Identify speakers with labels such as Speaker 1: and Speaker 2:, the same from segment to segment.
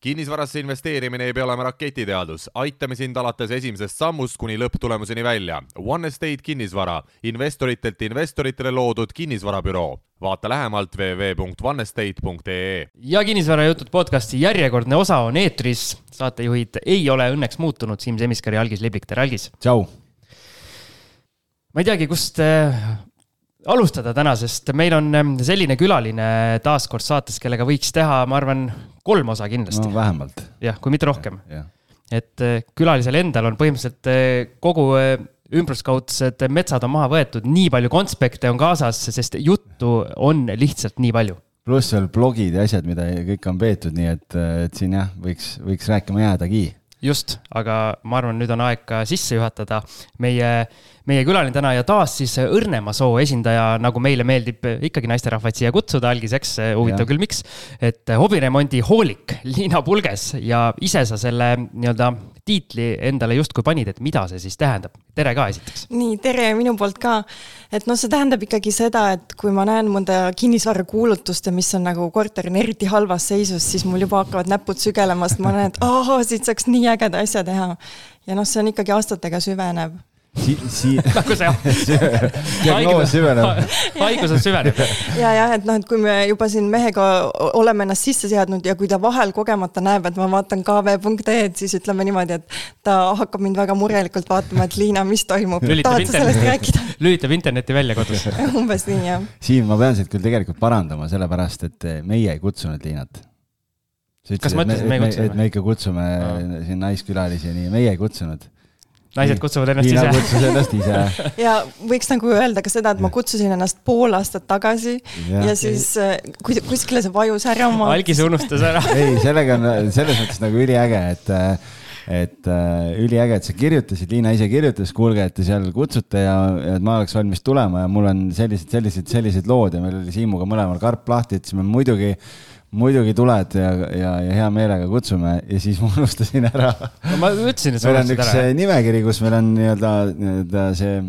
Speaker 1: kinnisvarasse investeerimine ei pea olema raketiteadus, aitame sind alates esimesest sammust kuni lõpptulemuseni välja. One Estate kinnisvara, investoritelt investoritele loodud kinnisvarabüroo. vaata lähemalt www.onestate.ee.
Speaker 2: ja kinnisvarajutud podcasti järjekordne osa on eetris. saatejuhid ei ole õnneks muutunud, Siim Semiskar ja Algis Liblik, tere Algis.
Speaker 3: tšau.
Speaker 2: ma ei teagi, kust äh, alustada täna, sest meil on ähm, selline külaline taaskord saates, kellega võiks teha, ma arvan, kolm osa kindlasti
Speaker 3: no,. vähemalt.
Speaker 2: jah, kui mitte rohkem. et äh, külalisel endal on põhimõtteliselt äh, kogu ümberskaudsed metsad on maha võetud, nii palju konspekte on kaasas, sest juttu on lihtsalt nii palju.
Speaker 3: pluss veel blogid ja asjad, mida kõik on peetud, nii et, et siin jah, võiks, võiks rääkima jäädagi.
Speaker 2: just, aga ma arvan, nüüd on aeg ka sisse juhatada meie meie külaline täna ja taas siis õrnema soo esindaja, nagu meile meeldib ikkagi naisterahvaid siia kutsuda, algiseks, huvitav ja. küll, miks. et hobiremondi hoolik Liina Pulges ja ise sa selle nii-öelda tiitli endale justkui panid, et mida see siis tähendab? tere ka esiteks.
Speaker 4: nii, tere minu poolt ka. et noh, see tähendab ikkagi seda, et kui ma näen mõnda kinnisvarakuulutust ja mis on nagu korter on eriti halvas seisus, siis mul juba hakkavad näpud sügelema, sest ma näen, et ahah, siit saaks nii ägeda asja teha. ja noh, see on ikkagi aastatega süvenev
Speaker 3: si-, si-.
Speaker 2: nagu see
Speaker 3: diagnoos süveneb.
Speaker 2: haigused süveneb.
Speaker 4: ja, jah, et noh, et kui me juba siin mehega oleme ennast sisse seadnud ja kui ta vahel kogemata näeb, et ma vaatan kv.ee-d, siis ütleme niimoodi, et ta hakkab mind väga murelikult vaatama, et Liina, mis toimub, tahad sa sellest rääkida?
Speaker 2: lülitab interneti välja kodus
Speaker 4: umbes nii, jah.
Speaker 3: Siim, ma pean sind küll tegelikult parandama, sellepärast et meie ei kutsunud Liinat
Speaker 2: kas ma ütlesin, et me ei kutsunud?
Speaker 3: et me ikka kutsume no. siin naiskülalisi, nii meie ei kutsunud
Speaker 2: naised kutsuvad ennast Liina
Speaker 3: ise. kutsus ennast ise.
Speaker 4: ja võiks nagu öelda ka seda, et ma kutsusin ennast pool aastat tagasi ja, ja siis äh, kus, kuskile see vajus ära.
Speaker 2: algis unustas ära
Speaker 3: ei, sellega on selles mõttes nagu üliäge, et äh, et äh, üliäge, et sa kirjutasid, Liina ise kirjutas, kuulge, et te seal kutsute ja, ja et ma oleks valmis tulema ja mul on sellised, sellised, sellised lood ja meil oli Siimuga mõlemal karp lahti, ütlesime muidugi äh, muidugi tuled ja, ja, ja hea meelega kutsume ja siis ma unustasin ära
Speaker 2: no,. ma ütlesin, et
Speaker 3: sa unustasid ära. meil on üks nimekiri, kus meil on nii-öelda, nii-öelda see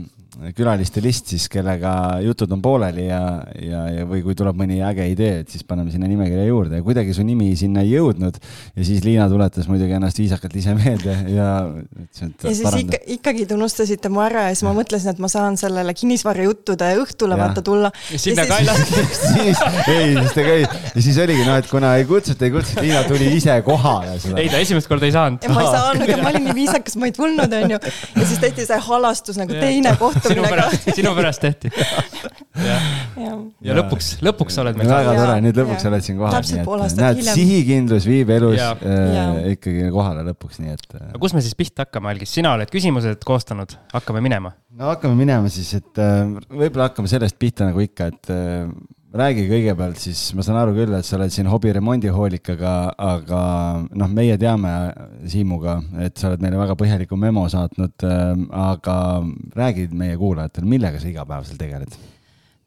Speaker 3: külaliste list siis, kellega jutud on pooleli ja, ja, ja või kui tuleb mõni äge idee, et siis paneme sinna nimekirja juurde ja kuidagi su nimi sinna ei jõudnud. ja siis Liina tuletas muidugi ennast viisakalt ise meelde ja
Speaker 4: ütles, et. ja siis paranda. ikka, ikkagi te unustasite mu ära ja siis ma mõtlesin, et ma saan sellele kinnisvarajuttude õhtule ja. vaata tulla.
Speaker 2: sinna ka ei lastud
Speaker 3: siis, ei, siis ta käis ja siis oligi noh, et kuna ei kutsuta, ei kutsuta, Liina tuli ise kohale.
Speaker 2: ei, ta esimest korda ei saanud.
Speaker 4: ma ei saanud ja ma olin nii viisakas, ma ei tulnud, onju. ja siis tehti see halastus nagu teine kohtumine
Speaker 2: sinu pärast, sinu pärast tehti. ja, ja, ja lõpuks, lõpuks sa oled meil.
Speaker 3: väga tore, nüüd lõpuks oled siin kohal.
Speaker 4: täpselt pool aastat
Speaker 3: näed, hiljem. sihikindlus viib elus ja. äh, ikkagi kohale lõpuks, nii et äh....
Speaker 2: aga kus me siis pihta hakkame, Algis, sina oled küsimused koostanud, hakkame minema.
Speaker 3: no hakkame minema siis, et äh, võib-olla hakkame sellest pihta nagu ikka, et äh, räägi kõigepealt siis, ma saan aru küll, et sa oled siin hobiremondihoolik, aga, noh, meie teame Siimuga, et sa oled meile väga põhjaliku memo saatnud, ähm, aga räägi meie kuulajatele, millega sa igapäevaselt tegeled?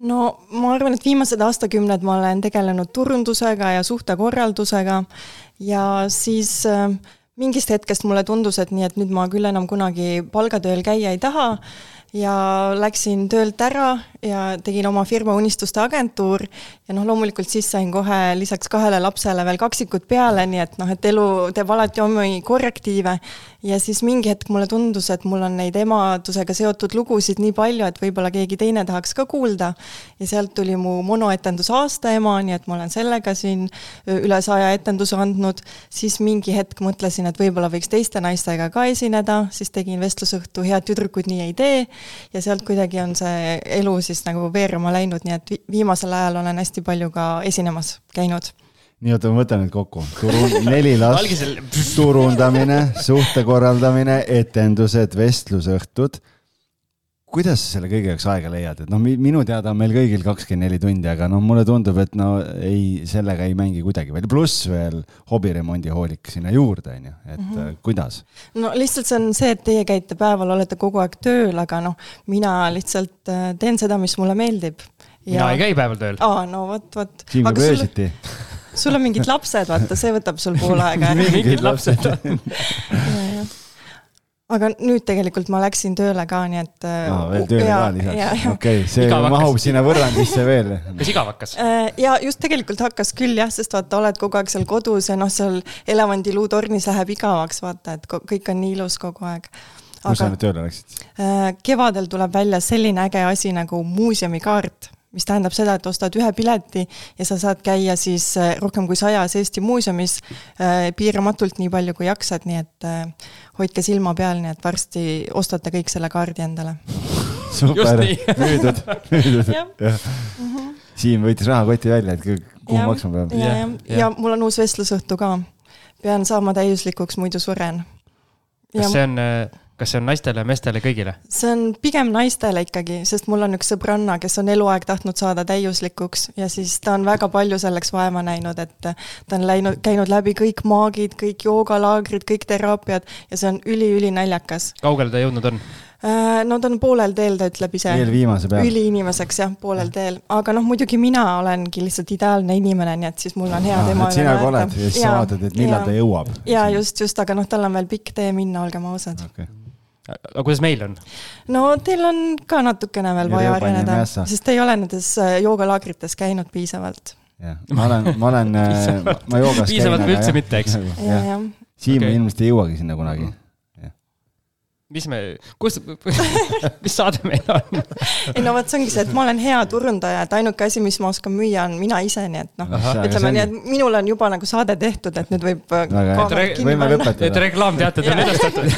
Speaker 4: no ma arvan, et viimased aastakümned ma olen tegelenud turundusega ja suhtekorraldusega ja siis äh, mingist hetkest mulle tundus, et nii, et nüüd ma küll enam kunagi palgatööl käia ei taha ja läksin töölt ära ja tegin oma firma Unistuste agentuur ja noh, loomulikult siis sain kohe lisaks kahele lapsele veel kaksikud peale, nii et noh, et elu teeb alati omi korrektiive. Ja siis mingi hetk mulle tundus, et mul on neid emadusega seotud lugusid nii palju, et võib-olla keegi teine tahaks ka kuulda. ja sealt tuli mu monoetendus aastaema, nii et ma olen sellega siin üle saja etenduse andnud. siis mingi hetk mõtlesin, et võib-olla võiks teiste naistega ka esineda, siis tegin vestlusõhtu Head tüdrukud nii ei tee ja sealt kuidagi on see elu siis nagu veerema läinud, nii et viimasel ajal olen hästi palju ka esinemas käinud
Speaker 3: nii, oota, ma võtan nüüd kokku. turu, neli last, turundamine, suhte korraldamine, etendused, vestlusõhtud kuidas sa selle kõige jaoks aega leiad, et noh, minu teada on meil kõigil kakskümmend neli tundi, aga noh, mulle tundub, et no ei, sellega ei mängi kuidagi välja, pluss veel hobiremondi hoolik sinna juurde, on ju, et mm -hmm. kuidas?
Speaker 4: no lihtsalt see on see, et teie käite päeval, olete kogu aeg tööl, aga noh, mina lihtsalt äh, teen seda, mis mulle meeldib.
Speaker 2: mina ei käi päeval tööl.
Speaker 4: aa, no vot, vot.
Speaker 3: siin võib öösiti
Speaker 4: sul on mingid lapsed, vaata, see võtab sul pool aega
Speaker 2: mingid lapsed.
Speaker 4: aga nüüd tegelikult ma läksin tööle ka, nii et
Speaker 3: aa, veel tööle
Speaker 4: ja,
Speaker 3: ka lisaks, okei see Igav mahub sinna võrrandisse veel.
Speaker 2: kas igav hakkas?
Speaker 4: ja just tegelikult hakkas küll jah, sest vaata, oled kogu aeg seal kodus ja noh, seal elevandiluutornis läheb igavaks, vaata, et kõik on nii ilus kogu aeg.
Speaker 3: Kus sa nüüd tööle läksid?
Speaker 4: kevadel tuleb välja selline äge asi nagu muuseumikaart mis tähendab seda, et ostad ühe pileti ja sa saad käia siis äh, rohkem kui sajas Eesti muuseumis äh, piiramatult, nii palju kui jaksad, nii et äh, hoidke silma peal, nii et varsti ostate kõik selle kaardi endale.
Speaker 3: super, müüdud, müüdud, jah. Mhm. Siim võttis rahakoti välja, et kuhu ja, maksma peab.
Speaker 4: ja, ja, ja, ja mul on uus vestlusõhtu ka. pean saama täiuslikuks, muidu suren.
Speaker 2: kas see on äh kas see on naistele, meestele, kõigile?
Speaker 4: see on pigem naistele ikkagi, sest mul on üks sõbranna, kes on eluaeg tahtnud saada täiuslikuks ja siis ta on väga palju selleks vaeva näinud, et ta on läinud, käinud läbi kõik maagid, kõik joogalaagrid, kõik teraapiad ja see on üli-ülinaljakas.
Speaker 2: kaugele ta jõudnud on?
Speaker 4: Äh, no ta on poolel teel, ta ütleb ise.
Speaker 3: eelviimase peal.
Speaker 4: üliinimeseks jah, poolel teel, aga noh, muidugi mina olengi lihtsalt ideaalne inimene, nii et siis mul on hea ja, tema
Speaker 3: üle sina ka oled ja siis sa vaatad, et millal ja. ta jõuab.
Speaker 4: ja just, just, aga noh, tal on veel pikk tee minna, olgem ausad okay
Speaker 2: aga kuidas meil on?
Speaker 4: no teil on ka natukene veel vaja areneda, sest te ei ole nendes äh, joogalaagrites käinud piisavalt.
Speaker 3: jah, ma olen, ma olen, äh, ma joogas
Speaker 2: piisavalt või üldse mitte, eks?
Speaker 3: Siim okay. ilmselt ei jõuagi sinna kunagi
Speaker 2: mis me, kus, mis saade meil on?
Speaker 4: ei no vot, see ongi see, et ma olen hea turundaja, et ainuke asi, mis ma oskan müüa, on mina ise, nii et noh, ütleme nii, et minul on juba nagu saade tehtud, et nüüd võib.
Speaker 3: lõpetada.
Speaker 2: et reklaamteated on edastatud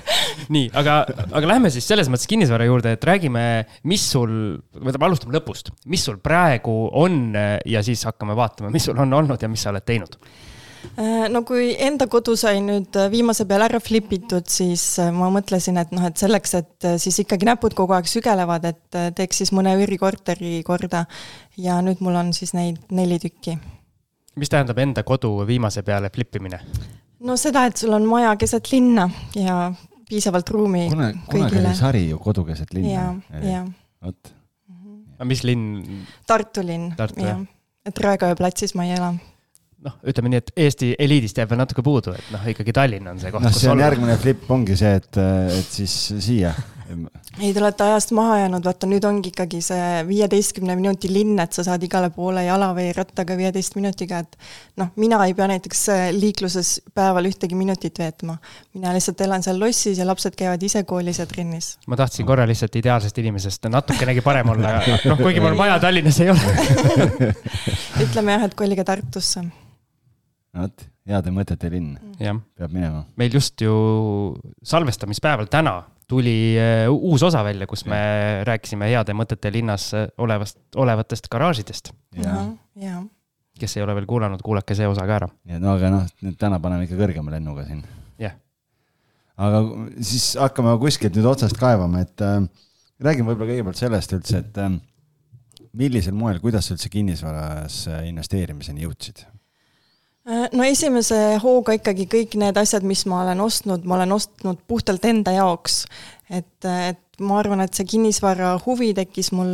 Speaker 2: nii, aga, aga lähme siis selles mõttes kinnisvara juurde, et räägime, mis sul, võtame, alustame lõpust, mis sul praegu on ja siis hakkame vaatama, mis sul on olnud ja mis sa oled teinud
Speaker 4: Äh, no kui enda kodu sai nüüd äh, viimase peal ära flip itud, siis äh, ma mõtlesin, et noh, et selleks, et siis ikkagi näpud kogu aeg sügelevad, et teeks siis mõne üürikorteri korda. ja nüüd mul on siis neid neli tükki.
Speaker 2: mis tähendab enda kodu viimase peale flip imine?
Speaker 4: no seda, et sul on maja keset linna ja piisavalt ruumi
Speaker 3: Kuna, kunagi oli sari ju Kodu keset linna.
Speaker 4: ja, ja.
Speaker 3: vot.
Speaker 2: aga mis linn?
Speaker 4: Tartu linn, jah. et Raekoja platsis ma ei ela
Speaker 2: noh, ütleme nii, et Eesti eliidist jääb veel natuke puudu, et noh, ikkagi Tallinn on see koht.
Speaker 3: noh, see on olla. järgmine flip ongi see, et, et siis siia
Speaker 4: ei, te olete ajast maha jäänud, vaata nüüd ongi ikkagi see viieteistkümne minuti linn, et sa saad igale poole jala või rattaga viieteist minutiga, et noh, mina ei pea näiteks äh, liikluses päeval ühtegi minutit veetma. mina lihtsalt elan seal lossis ja lapsed käivad ise koolis ja trennis.
Speaker 2: ma tahtsin korra lihtsalt ideaalsest inimesest natukenegi parem olla, noh, kuigi mul maja Tallinnas ei ole
Speaker 4: ütleme jah, et kolige Tartusse
Speaker 3: vot, heade mõtete linn. peab minema.
Speaker 2: meil just ju salvestamispäeval täna tuli äh, uus osa välja, kus me rääkisime heade mõtete linnas äh, olevast, olevatest garaažidest. kes ei ole veel kuulanud, kuulake see osa ka ära.
Speaker 3: ja no aga noh, nüüd täna paneme ikka kõrgema lennuga siin.
Speaker 2: jah
Speaker 3: aga siis hakkame kuskilt nüüd otsast kaevama, et äh, räägime võib-olla kõigepealt sellest üldse, et äh, millisel moel, kuidas sa üldse kinnisvaras investeerimiseni jõudsid?
Speaker 4: Äh, no esimese hooga ikkagi kõik need asjad, mis ma olen ostnud, ma olen ostnud puhtalt enda jaoks. et, et ma arvan, et see kinnisvara huvi tekkis mul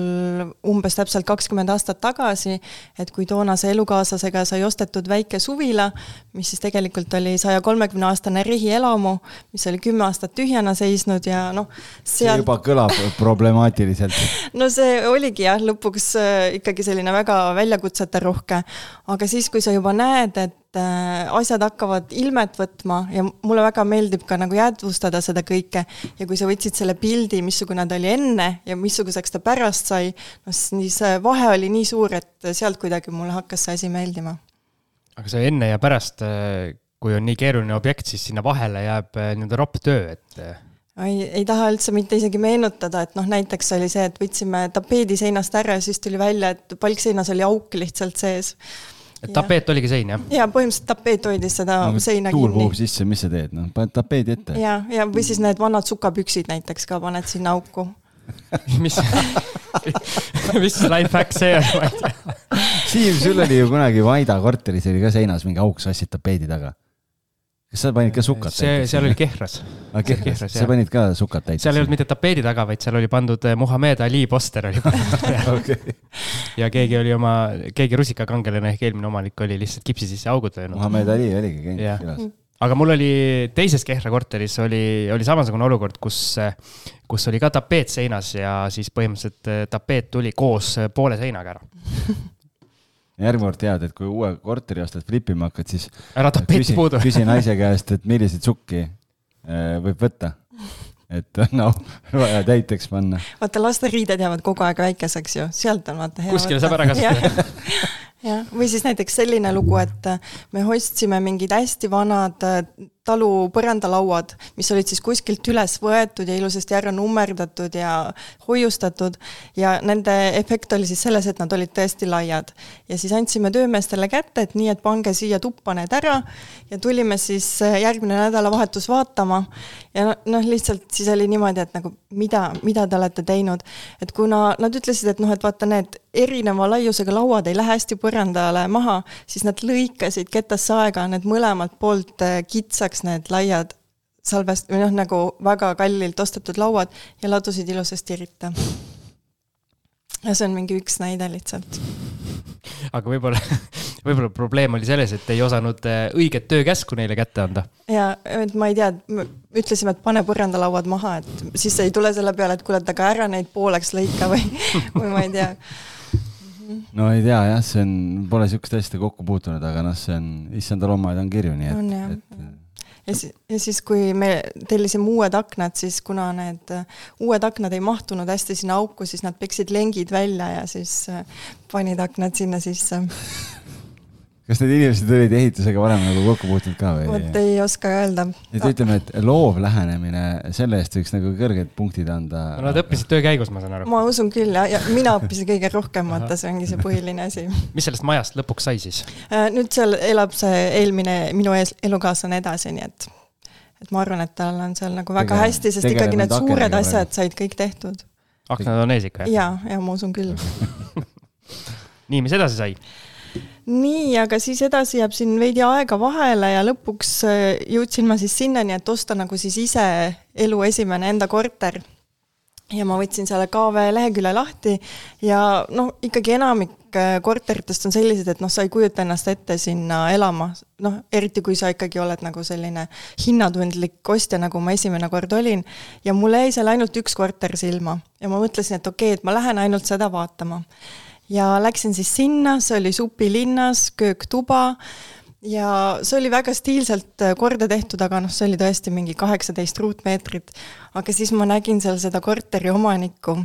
Speaker 4: umbes täpselt kakskümmend aastat tagasi, et kui toonase elukaaslasega sai ostetud väike suvila, mis siis tegelikult oli saja kolmekümne aastane rehielamu, mis oli kümme aastat tühjana seisnud ja noh,
Speaker 3: seal see juba kõlab problemaatiliselt.
Speaker 4: no see oligi jah, lõpuks äh, ikkagi selline väga väljakutseterohke, aga siis, kui sa juba näed, et Äh, asjad hakkavad ilmet võtma ja mulle väga meeldib ka nagu jäädvustada seda kõike. ja kui sa võtsid selle pildi, missugune ta oli enne ja missuguseks ta pärast sai, noh siis vahe oli nii suur, et sealt kuidagi mulle hakkas see asi meeldima.
Speaker 2: aga see enne ja pärast, äh, kui on nii keeruline objekt, siis sinna vahele jääb äh, nii-öelda ropp töö, et
Speaker 4: ei, ei taha üldse mitte isegi meenutada, et noh, näiteks oli see, et võtsime tapeedi seinast ära ja siis tuli välja, et palkseinas oli auk lihtsalt sees
Speaker 2: et tapeet oligi sein, jah?
Speaker 4: ja põhimõtteliselt tapeet hoidis seda no, seina
Speaker 3: kinni. tuul puhub sisse, mis sa teed, noh, paned tapeedi ette.
Speaker 4: ja, ja või siis need vanad sukapüksid näiteks ka paned sinna auku
Speaker 2: mis mis life hack see on, ma ei tea.
Speaker 3: Siim, sul oli ju kunagi Vaida korteris oli ka seinas mingi auk, sa ostsid tapeedi taga kas sa panid ka sukat
Speaker 2: see, seal oli Kehras
Speaker 3: ah,. Kehras, sa panid ka sukat täitsa?
Speaker 2: seal ei olnud mitte tapeedi taga, vaid seal oli pandud eh, Muhamed Ali poster oli pandud okay. ja keegi oli oma, keegi rusikakangelane ehk eelmine omanik oli lihtsalt kipsi sisse augud löönud.
Speaker 3: Muhamed Ali oligi käinud külas.
Speaker 2: aga mul oli teises Kehra korteris oli, oli samasugune olukord, kus, kus oli ka tapeet seinas ja siis põhimõtteliselt eh, tapeet tuli koos poole seinaga ära
Speaker 3: järgmine kord tead, et kui uue korteri ostad, flipima hakkad, siis.
Speaker 2: ära tapeeti puudu.
Speaker 3: küsi naise käest, et milliseid sukki eh, võib võtta et noh, vaja täiteks panna.
Speaker 4: vaata, laste riided jäävad kogu aeg väikeseks ju, sealt on vaata
Speaker 2: hea. kuskile saab ära kasutada
Speaker 4: jah, või siis näiteks selline lugu, et me ostsime mingid hästi vanad talu põrandalauad, mis olid siis kuskilt üles võetud ja ilusasti ära nummerdatud ja hoiustatud. Ja nende efekt oli siis selles, et nad olid tõesti laiad. ja siis andsime töömeestele kätte, et nii, et pange siia tuppa need ära ja tulime siis järgmine nädalavahetus vaatama. Ja noh, lihtsalt siis oli niimoodi, et nagu mida, mida te olete teinud, et kuna nad ütlesid, et noh, et vaata, need erineva laiusega lauad ei lähe hästi põrandale maha, siis nad lõikasid ketasse aega need mõlemalt poolt kitsaks korraks need laiad salvest- või noh, nagu väga kallilt ostetud lauad ja ladusid ilusasti ritta. ja see on mingi üks näide lihtsalt.
Speaker 2: aga võib-olla, võib-olla probleem oli selles, et ei osanud äh, õiget töökäsku neile kätte anda.
Speaker 4: ja, et ma ei tea, ütlesime, et pane põrandalauad maha, et siis ei tule selle peale, et kuule, et aga ära neid pooleks lõika või, või ma ei tea
Speaker 3: no ei tea jah, see on, pole sihukest asja kokku puutunud, aga noh, see on, issanda loomaaed on kirju, nii et, et
Speaker 4: ja siis, ja siis, kui me tellisime uued aknad, siis kuna need äh, uued aknad ei mahtunud hästi sinna auku, siis nad peksid lengid välja ja siis äh, panid aknad sinna sisse
Speaker 3: kas need inimesed olid ehitusega varem nagu kokku puutunud ka või?
Speaker 4: vot ei oska öelda.
Speaker 3: et ütleme, et loov lähenemine, selle eest võiks nagu kõrged punktid anda.
Speaker 2: no nad õppisid töö käigus, ma saan aru.
Speaker 4: ma usun küll ja, ja mina õppisin kõige rohkem, vaata, see ongi see põhiline asi.
Speaker 2: mis sellest majast lõpuks sai siis?
Speaker 4: Äh, nüüd seal elab see eelmine minu ees elukaaslane edasi, nii et, et ma arvan, et tal on seal nagu väga Tege, hästi, sest ikkagi need suured asjad said kõik tehtud.
Speaker 2: aknad on ees ikka?
Speaker 4: ja, ja ma usun küll
Speaker 2: nii, mis edasi sai?
Speaker 4: Nii, aga siis edasi jääb siin veidi aega vahele ja lõpuks äh, jõudsin ma siis sinnani, et osta nagu siis ise elu esimene enda korter. ja ma võtsin selle KV lehekülje lahti ja noh, ikkagi enamik äh, korteritest on sellised, et noh, sa ei kujuta ennast ette sinna elama, noh, eriti kui sa ikkagi oled nagu selline hinnatundlik ostja, nagu ma esimene kord olin. ja mulle jäi seal ainult üks korter silma ja ma mõtlesin, et okei okay,, et ma lähen ainult seda vaatama ja läksin siis sinna, see oli supilinnas, kööktuba ja see oli väga stiilselt äh, korda tehtud, aga noh, see oli tõesti mingi kaheksateist ruutmeetrit. aga siis ma nägin seal seda korteri omanikku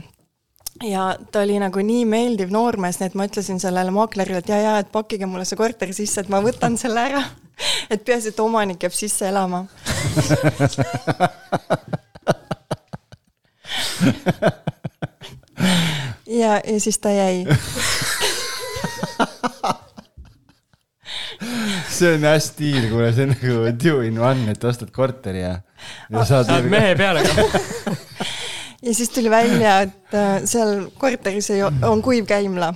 Speaker 4: ja ta oli nagu nii meeldiv noormees, nii et ma ütlesin sellele maaklerile, et ja, ja, et pakkige mulle see korter sisse, et ma võtan selle ära. et peaasi, et omanik jääb sisse elama ja, ja siis ta jäi
Speaker 3: see on hea stiil, kuule, see on nagu two in one, et ostad korteri ja, ja saad.
Speaker 2: saad mehe peale ka
Speaker 4: ja siis tuli välja, et äh, seal korteris ei, on kuivkäimla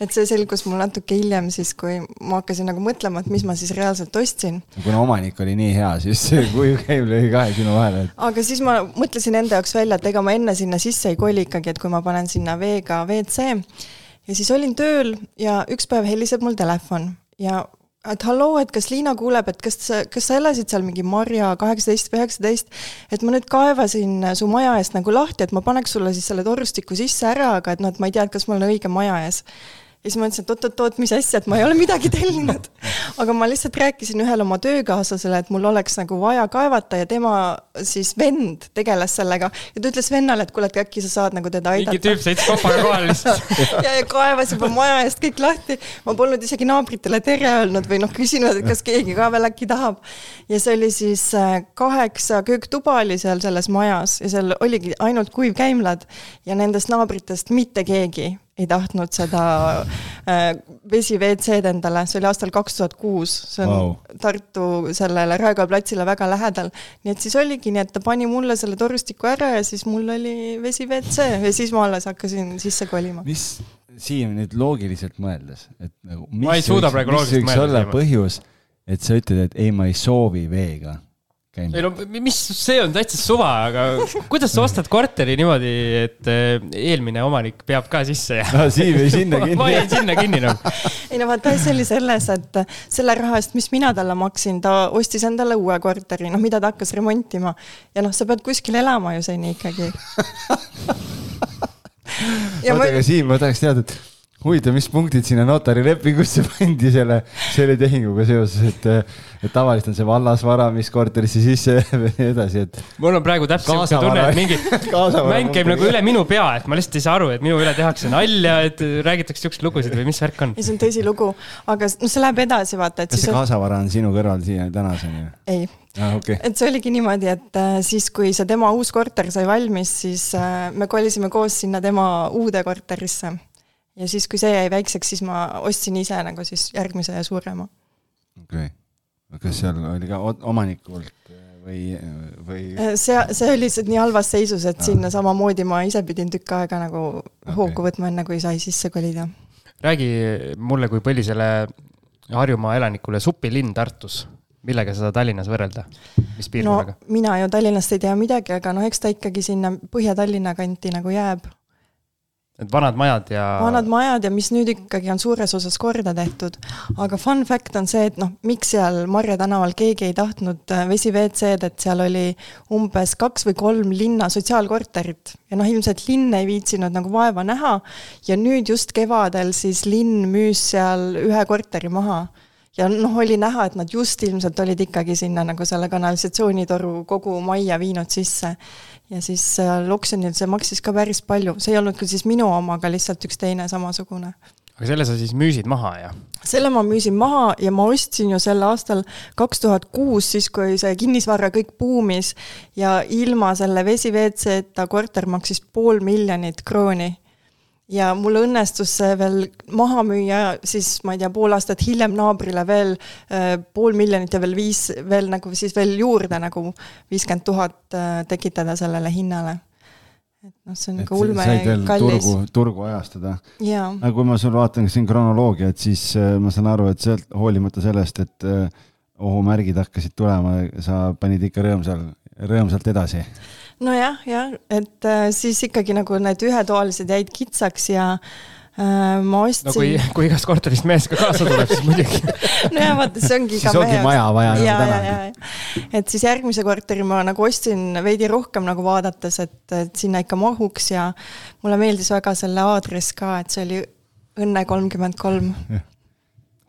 Speaker 4: et see selgus mul natuke hiljem siis, kui ma hakkasin nagu mõtlema, et mis ma siis reaalselt ostsin.
Speaker 3: kuna omanik oli nii hea, siis see kuivkäim lõi kahe sinu vahele.
Speaker 4: aga siis ma mõtlesin enda jaoks välja, et ega ma enne sinna sisse ei koli ikkagi, et kui ma panen sinna veega WC ja siis olin tööl ja üks päev heliseb mul telefon ja et halloo, et kas Liina kuuleb, et kas kas sa elasid seal mingi Marja kaheksateist või üheksateist, et ma nüüd kaevasin su maja eest nagu lahti, et ma paneks sulle siis selle torustiku sisse ära, aga et noh, et ma ei tea, et kas mul on õige maja ees ja siis ma mõtlesin, et oot-oot-oot, mis asja, et ma ei ole midagi tellinud. aga ma lihtsalt rääkisin ühele oma töökaaslasele, et mul oleks nagu vaja kaevata ja tema siis vend tegeles sellega. ja ta ütles vennale, et kuule, et äkki sa saad nagu teda aidata.
Speaker 2: mingi tüüp sõitis kopaga kohale lihtsalt
Speaker 4: ja, ja kaevas juba maja eest kõik lahti. ma polnud isegi naabritele tere öelnud või noh, küsinud, et kas keegi ka veel äkki tahab. ja see oli siis äh, kaheksa kööktuba oli seal selles majas ja seal oligi ainult kuivkäimlad ja nendest naabritest mitte keegi ei tahtnud seda äh, vesi WC-d endale, see oli aastal kaks tuhat kuus, see on wow. Tartu sellele Raekoja platsile väga lähedal. nii et siis oligi nii, et ta pani mulle selle torustiku ära ja siis mul oli vesi WC ja siis ma alles hakkasin sisse kolima.
Speaker 3: mis, Siim, nüüd loogiliselt mõeldes, et nagu
Speaker 2: ma ei suuda praegu loogiliselt mõelda.
Speaker 3: põhjus, et sa ütled, et ei, ma ei soovi veega käinud.
Speaker 2: ei no mis, see on täitsa suva, aga kuidas sa ostad korteri niimoodi, et äh, eelmine omanik peab ka sisse
Speaker 3: jääma? no siin või sinna kinni.
Speaker 2: ma jäin sinna kinni noh.
Speaker 4: ei no vaata, asi oli selles, et selle raha eest, mis mina talle maksin, ta ostis endale uue korteri, noh, mida ta hakkas remontima. ja noh, sa pead kuskil elama ju seni ikkagi
Speaker 3: oota ma..., aga Siim, ma tahaks teada, et huvitav, mis punktid sinna notarilepingusse pandi selle, selle tehinguga seoses, et, et tavaliselt on see vallasvara, mis korterisse sisse jääb ja nii edasi, et.
Speaker 2: mul on praegu täpselt siuke tunne, et mingi mäng käib nagu üle minu pea, et ma lihtsalt ei saa aru, et minu üle tehakse nalja, et räägitakse siukseid lugusid või mis värk on.
Speaker 4: ei, see on tõsilugu, aga noh, see läheb edasi, vaata,
Speaker 3: et. kas see kaasavara on sinu kõrval siia tänaseni?
Speaker 4: ei
Speaker 3: ah,. Okay.
Speaker 4: et see oligi niimoodi, et äh, siis, kui see tema uus korter sai valmis, siis äh, me kolisime koos sinna tema uude korterisse ja siis, kui see jäi väikseks, siis ma ostsin ise nagu siis järgmise ja suurema.
Speaker 3: okei okay., kas seal oli ka omanikult või, või?
Speaker 4: Äh, see, see oli lihtsalt nii halvas seisus, et ah. sinna samamoodi ma ise pidin tükk aega nagu okay. hoogu võtma, enne kui sai sisse kolida.
Speaker 2: räägi mulle kui põlisele Harjumaa elanikule supilinn Tartus millega seda Tallinnas võrrelda, mis piirkonnaga
Speaker 4: no,? mina ju Tallinnast ei tea midagi, aga noh, eks ta ikkagi sinna Põhja-Tallinna kanti nagu jääb
Speaker 2: Need vanad majad ja.
Speaker 4: vanad majad ja mis nüüd ikkagi on suures osas korda tehtud. aga fun fact on see, et noh, miks seal Marje tänaval keegi ei tahtnud äh, vesi WC-d, et seal oli umbes kaks või kolm linna sotsiaalkorterit ja noh, ilmselt linn ei viitsinud nagu vaeva näha. ja nüüd just kevadel siis linn müüs seal ühe korteri maha ja noh, oli näha, et nad just ilmselt olid ikkagi sinna nagu selle kanalisatsioonitoru kogu majja viinud sisse ja siis seal oksjonil see maksis ka päris palju, see ei olnud küll siis minu oma, aga lihtsalt üks teine samasugune.
Speaker 2: aga selle sa siis müüsid maha, jah?
Speaker 4: selle ma müüsin maha ja ma ostsin ju sel aastal kaks tuhat kuus, siis kui see kinnisvara kõik buumis ja ilma selle vesi WC-ta korter maksis pool miljonit krooni ja mul õnnestus see veel maha müüa siis ma ei tea, pool aastat hiljem naabrile veel äh, pool miljonit ja veel viis, veel nagu siis veel juurde nagu viiskümmend tuhat äh, tekitada sellele hinnale. et noh, see on nagu ulme kallis.
Speaker 3: turgu, turgu ajastada. aga kui ma sul vaatan siin kronoloogiat, siis äh, ma saan aru, et sealt hoolimata sellest, et ohumärgid hakkasid tulema, sa panid ikka rõõmsal, rõõmsalt edasi
Speaker 4: nojah, jah, et äh, siis ikkagi nagu need ühetoalised jäid kitsaks ja äh, ma ostsin. no
Speaker 2: kui, kui igast korterist mees ka kaasa tuleb, siis muidugi
Speaker 4: nojah, vaata, see ongi
Speaker 3: siis ongi maja vaja nagu täna.
Speaker 4: et siis järgmise korteri ma nagu ostsin veidi rohkem nagu vaadates, et, et sinna ikka mahuks ja mulle meeldis väga selle aadress ka, et see oli Õnne kolmkümmend kolm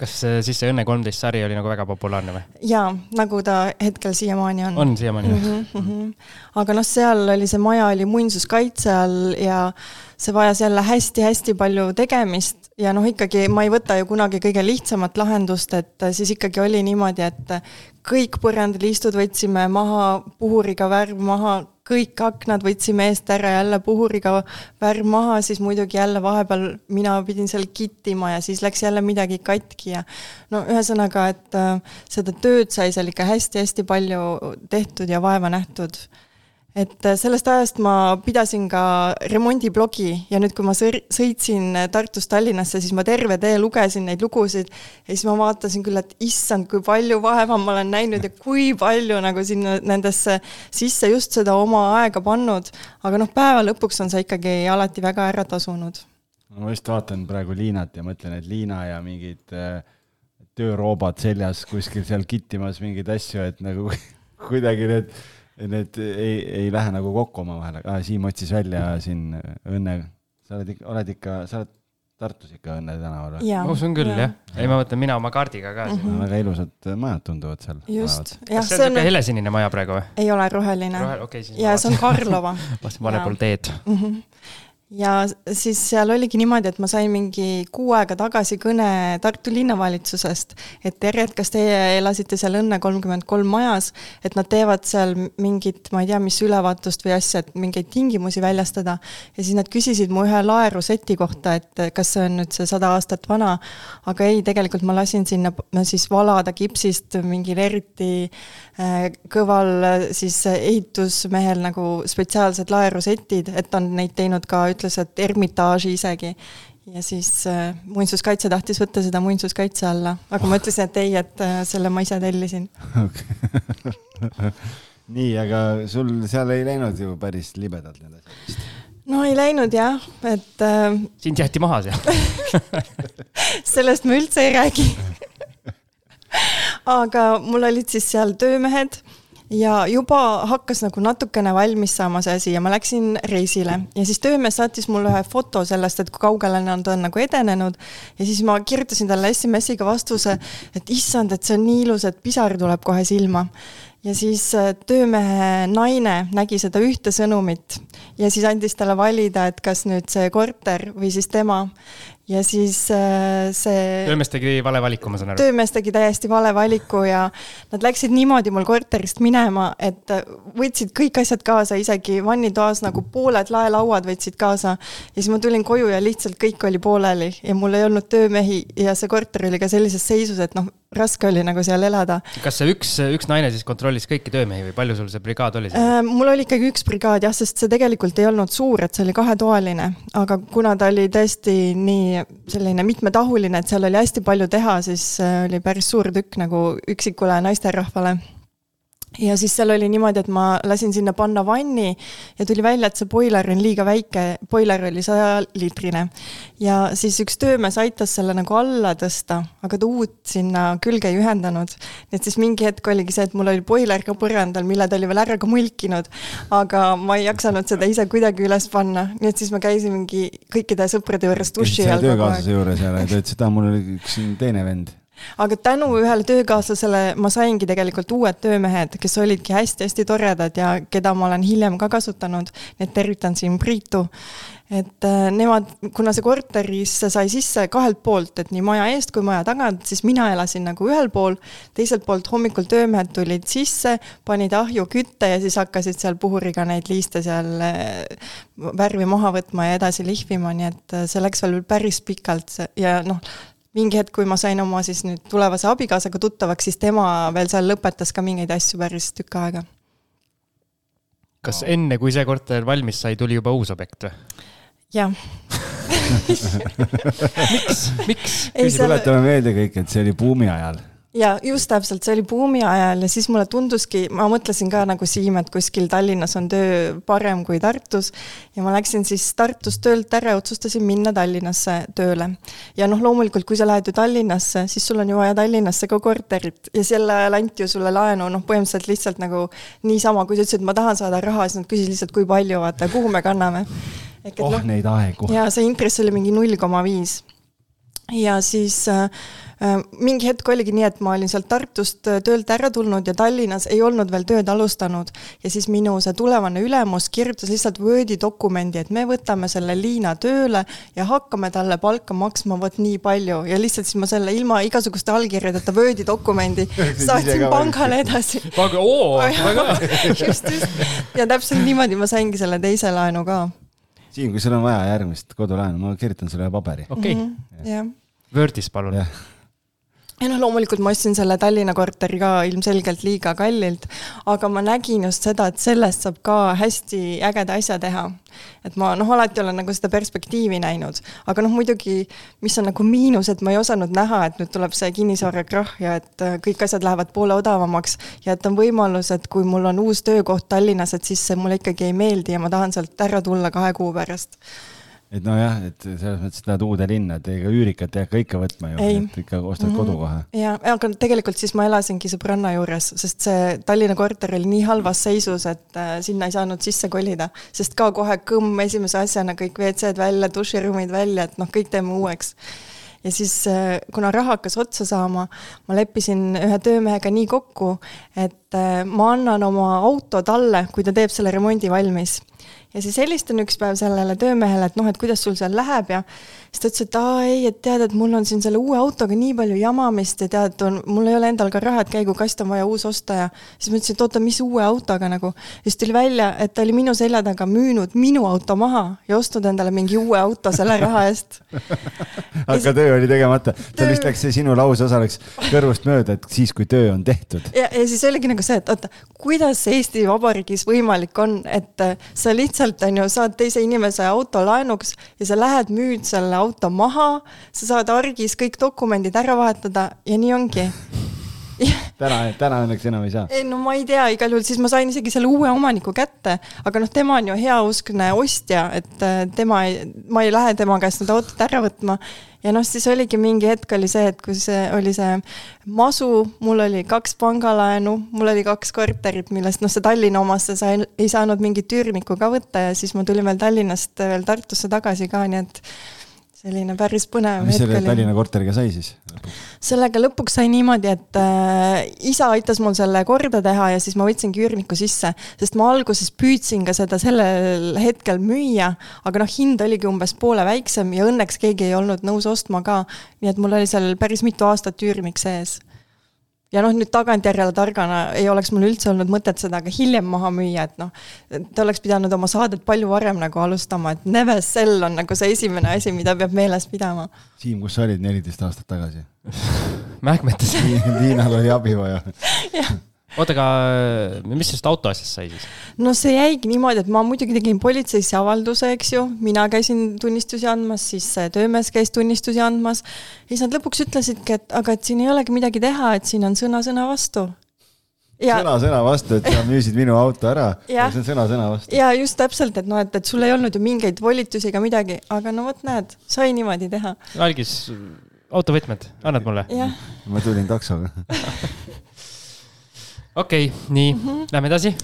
Speaker 2: kas siis see Õnne kolmteist sari oli nagu väga populaarne või?
Speaker 4: jaa, nagu ta hetkel siiamaani on.
Speaker 2: on siiamaani
Speaker 4: mm? -hmm, mm -hmm. aga noh, seal oli see maja oli muinsuskaitse all ja see vajas jälle hästi-hästi palju tegemist ja noh, ikkagi ma ei võta ju kunagi kõige lihtsamat lahendust, et siis ikkagi oli niimoodi, et kõik põrandaliistud võtsime maha, puhuriga värv maha, kõik aknad võtsime eest ära, jälle puhuriga värv maha, siis muidugi jälle vahepeal mina pidin seal kittima ja siis läks jälle midagi katki ja no ühesõnaga, et äh, seda tööd sai seal ikka hästi-hästi palju tehtud ja vaeva nähtud et äh, sellest ajast ma pidasin ka remondiblogi ja nüüd, kui ma sõitsin Tartust Tallinnasse, siis ma terve tee lugesin neid lugusid ja siis ma vaatasin küll, et issand, kui palju vaeva ma olen näinud ja kui palju nagu sinna nendesse sisse just seda oma aega pannud. aga noh, päeva lõpuks on see ikkagi alati väga ära tasunud.
Speaker 3: ma just vaatan praegu Liinat ja mõtlen, et Liina ja mingid äh, tööroobad seljas kuskil seal kittimas mingeid asju, et nagu kuidagi need need ei, ei lähe nagu kokku omavahel, aga Siim otsis välja siin Õnne, sa oled ikka, oled ikka, sa oled Tartus ikka Õnne tänaval
Speaker 2: või? ma usun küll jah, ei ma mõtlen mina oma kaardiga ka mm.
Speaker 3: -hmm. väga ilusad majad tunduvad seal.
Speaker 4: just.
Speaker 2: kas see on niisugune helesinine maja praegu või?
Speaker 4: ei ole roheline Rohel,.
Speaker 2: Okay,
Speaker 4: ja see on Karlova.
Speaker 2: vaatasin vale pool teed
Speaker 4: mm. -hmm ja siis seal oligi niimoodi, et ma sain mingi kuu aega tagasi kõne Tartu linnavalitsusest, et tere, et kas teie elasite seal Õnne kolmkümmend kolm majas, et nad teevad seal mingit, ma ei tea, mis ülevaatust või asja, et mingeid tingimusi väljastada. ja siis nad küsisid mu ühe laeruseti kohta, et kas see on nüüd see sada aastat vana, aga ei, tegelikult ma lasin sinna siis valada kipsist mingil eriti kõval siis ehitusmehel nagu spetsiaalsed laerusetid, et ta on neid teinud ka, ütles, et Ermitaaži isegi. ja siis äh, muinsuskaitse tahtis võtta seda muinsuskaitse alla, aga ma ütlesin, et ei, et äh, selle ma ise tellisin
Speaker 3: okay. nii, aga sul seal ei läinud ju päris libedalt need asjad vist?
Speaker 4: no ei läinud jah, et äh,.
Speaker 2: sind jäeti maha seal
Speaker 4: sellest ma üldse ei räägi aga mul olid siis seal töömehed ja juba hakkas nagu natukene valmis saama see asi ja ma läksin reisile. Ja siis töömees saatis mulle ühe foto sellest, et kui kaugele nad on nagu edenenud. ja siis ma kirjutasin talle SMS-iga vastuse, et issand, et see on nii ilus, et pisar tuleb kohe silma. Ja siis äh, töömehe naine nägi seda ühte sõnumit ja siis andis talle valida, et kas nüüd see korter või siis tema ja siis äh, see.
Speaker 2: töömees tegi vale valiku, ma saan aru.
Speaker 4: töömees tegi täiesti vale valiku ja nad läksid niimoodi mul korterist minema, et äh, võtsid kõik asjad kaasa, isegi vannitoas nagu pooled laelauad võtsid kaasa. ja siis ma tulin koju ja lihtsalt kõik oli pooleli ja mul ei olnud töömehi ja see korter oli ka sellises seisus, et noh, raske oli nagu seal elada.
Speaker 2: kas see üks, üks naine siis kontrollis kõiki töömehi või palju sul see brigaad oli
Speaker 4: äh,? mul oli ikkagi üks brigaad jah, sest see tegelikult ei olnud suur, et see oli kahetoaline, aga kuna ta oli tõesti nii selline mitmetahuline, et seal oli hästi palju teha, siis äh, oli päris suur tükk nagu üksikule naisterahvale ja siis seal oli niimoodi, et ma lasin sinna panna vanni ja tuli välja, et see boiler on liiga väike, boiler oli sajaliitrine. ja siis üks töömees aitas selle nagu alla tõsta, aga ta uut sinna külge ei ühendanud. nii et siis mingi hetk oligi see, et mul oli boiler ka põrandal, mille ta oli veel ära ka mulkinud, aga ma ei jaksanud seda ise kuidagi üles panna, nii et siis ma käisingi kõikide sõprade juures duši
Speaker 3: all. töökaaslase juures ja ta ütles, et aa, mul oli üks teine vend
Speaker 4: aga tänu ühele töökaaslasele ma saingi tegelikult uued töömehed, kes olidki hästi-hästi toredad ja keda ma olen hiljem ka kasutanud. et tervitan siin Priitu. et äh, nemad, kuna see korterisse sai sisse kahelt poolt, et nii maja eest kui maja tagant, siis mina elasin nagu ühel pool, teiselt poolt hommikul töömehed tulid sisse, panid ahju kütte ja siis hakkasid seal puhuriga neid liiste seal äh, värvi maha võtma ja edasi lihvima, nii et äh, see läks veel päris pikalt ja noh, mingi hetk, kui ma sain oma siis nüüd tulevase abikaasaga tuttavaks, siis tema veel seal lõpetas ka mingeid asju päris tükk aega.
Speaker 2: kas enne, kui see korter valmis sai, tuli juba uus objekt või?
Speaker 4: jah
Speaker 2: miks, miks?
Speaker 3: tuletame meelde kõik, et see oli buumi ajal
Speaker 4: ja just täpselt, see oli buumi ajal ja siis mulle tunduski, ma mõtlesin ka nagu Siim, et kuskil Tallinnas on töö parem kui Tartus. ja ma läksin siis Tartust töölt ära ja otsustasin minna Tallinnasse tööle. ja noh, loomulikult, kui sa lähed ju Tallinnasse, siis sul on ju vaja Tallinnasse ka korterit ja sel ajal anti ju sulle laenu noh, põhimõtteliselt lihtsalt nagu niisama, kui sa ütlesid, et ma tahan saada raha, siis nad küsisid lihtsalt, kui palju, vaata, kuhu me kanname.
Speaker 3: oh no, neid aegu.
Speaker 4: ja see intress oli mingi null koma viis. Ja siis äh, Äh, mingi hetk oligi nii, et ma olin sealt Tartust äh, töölt ära tulnud ja Tallinnas ei olnud veel tööd alustanud. ja siis minu see tulevane ülemus kirjutas lihtsalt Wordi dokumendi, et me võtame selle Liina tööle ja hakkame talle palka maksma vot nii palju ja lihtsalt siis ma selle ilma igasuguste allkirjadeta Wordi dokumendi saatsin pangale edasi.
Speaker 2: panga, oo, väga hea.
Speaker 4: just, just. ja täpselt niimoodi ma saingi selle teise laenu ka.
Speaker 3: Siim, kui sul on vaja järgmist kodulaenu, ma kirjutan sulle paberi.
Speaker 2: okei okay.
Speaker 4: mm. -hmm. jah.
Speaker 2: Wordis palun.
Speaker 4: Ja noh, loomulikult ma ostsin selle Tallinna korteri ka ilmselgelt liiga kallilt, aga ma nägin just seda, et sellest saab ka hästi ägeda asja teha. et ma noh, alati olen nagu seda perspektiivi näinud, aga noh, muidugi, mis on nagu miinus, et ma ei osanud näha, et nüüd tuleb see kinnisvarakrahh ja et äh, kõik asjad lähevad poole odavamaks ja et on võimalus, et kui mul on uus töökoht Tallinnas, et siis see mulle ikkagi ei meeldi ja ma tahan sealt ära tulla kahe kuu pärast
Speaker 3: et nojah, et selles mõttes, et lähed uude linna, et ega üürikat ei hakka ikka võtma ju, et ikka ostad mm -hmm. kodu kohe.
Speaker 4: ja, aga tegelikult siis ma elasingi sõbranna juures, sest see Tallinna korter oli nii halvas seisus, et äh, sinna ei saanud sisse kolida, sest ka kohe kõmm esimese asjana kõik WC-d välja, duširuumid välja, et noh, kõik teeme uueks ja siis, äh, kuna raha hakkas otsa saama, ma leppisin ühe töömehega nii kokku, et äh, ma annan oma auto talle, kui ta teeb selle remondi valmis ja siis helistan üks päev sellele töömehele, et noh, et kuidas sul seal läheb ja siis ta ütles, et aa ei, et tead, et mul on siin selle uue autoga nii palju jamamist ja tead, mul ei ole endal ka raha, et käigukast on vaja uus osta ja siis ma ütlesin, et oota, mis uue autoga nagu. ja siis tuli välja, et ta oli minu selja taga müünud minu auto maha ja ostnud endale mingi uue auto selle raha eest
Speaker 3: aga töö oli tegemata, tal vist läks see sinu lauseosa läks kõrvust mööda, et siis, kui töö on tehtud.
Speaker 4: ja, ja siis oligi nagu see, et oota, kuidas Eesti Vabariigis võimalik on, et sa lihtsalt lihtsalt on ju, saad teise inimese auto laenuks ja sa lähed, müüd selle auto maha, sa saad argis kõik dokumendid ära vahetada ja nii ongi.
Speaker 3: täna, täna õnneks enam ei saa.
Speaker 4: ei no ma ei tea, igal juhul siis ma sain isegi selle uue omaniku kätte, aga noh, tema on ju heauskne ostja, et äh, tema ei, ma ei lähe tema käest seda autot ära võtma. ja noh, siis oligi mingi hetk oli see, et kui see oli see masu, mul oli kaks pangalaenu, mul oli kaks korterit, millest noh, see Tallinna omasse sa ei, ei saanud mingit üürnikku ka võtta ja siis ma tulin veel Tallinnast veel Tartusse tagasi ka, nii et selline päris põnev
Speaker 3: mis selle Tallinna korteriga sai siis?
Speaker 4: sellega lõpuks sai niimoodi, et äh, isa aitas mul selle korda teha ja siis ma võtsingi üürniku sisse, sest ma alguses püüdsin ka seda sellel hetkel müüa, aga noh, hind oligi umbes poole väiksem ja õnneks keegi ei olnud nõus ostma ka. nii et mul oli seal päris mitu aastat üürnik sees ja noh, nüüd tagantjärele targana ei oleks mul üldse olnud mõtet seda ka hiljem maha müüa, et noh, ta oleks pidanud oma saadet palju varem nagu alustama, et never sell on nagu see esimene asi, mida peab meeles pidama.
Speaker 3: Siim, kus sa olid neliteist aastat tagasi?
Speaker 2: Mähkmetes
Speaker 3: Liinal oli abi vaja.
Speaker 4: Jah
Speaker 2: oota, aga mis sellest autoasjast sai siis?
Speaker 4: no see jäigi niimoodi, et ma muidugi tegin politseisse avalduse, eks ju, mina käisin tunnistusi andmas, siis töömees käis tunnistusi andmas. ja siis nad lõpuks ütlesidki, et aga et siin ei olegi midagi teha, et siin on sõna sõna vastu.
Speaker 3: Ja... sõna sõna vastu, et sa müüsid minu auto ära. see on sõna sõna vastu.
Speaker 4: ja just täpselt, et noh, et, et sul ei olnud ju mingeid volitusi ega midagi, aga no vot, näed, sai niimoodi teha.
Speaker 2: algis, autovõtmed, annad mulle?
Speaker 3: ma tulin taksoga
Speaker 2: okei okay,, nii mm, -hmm. lähme edasi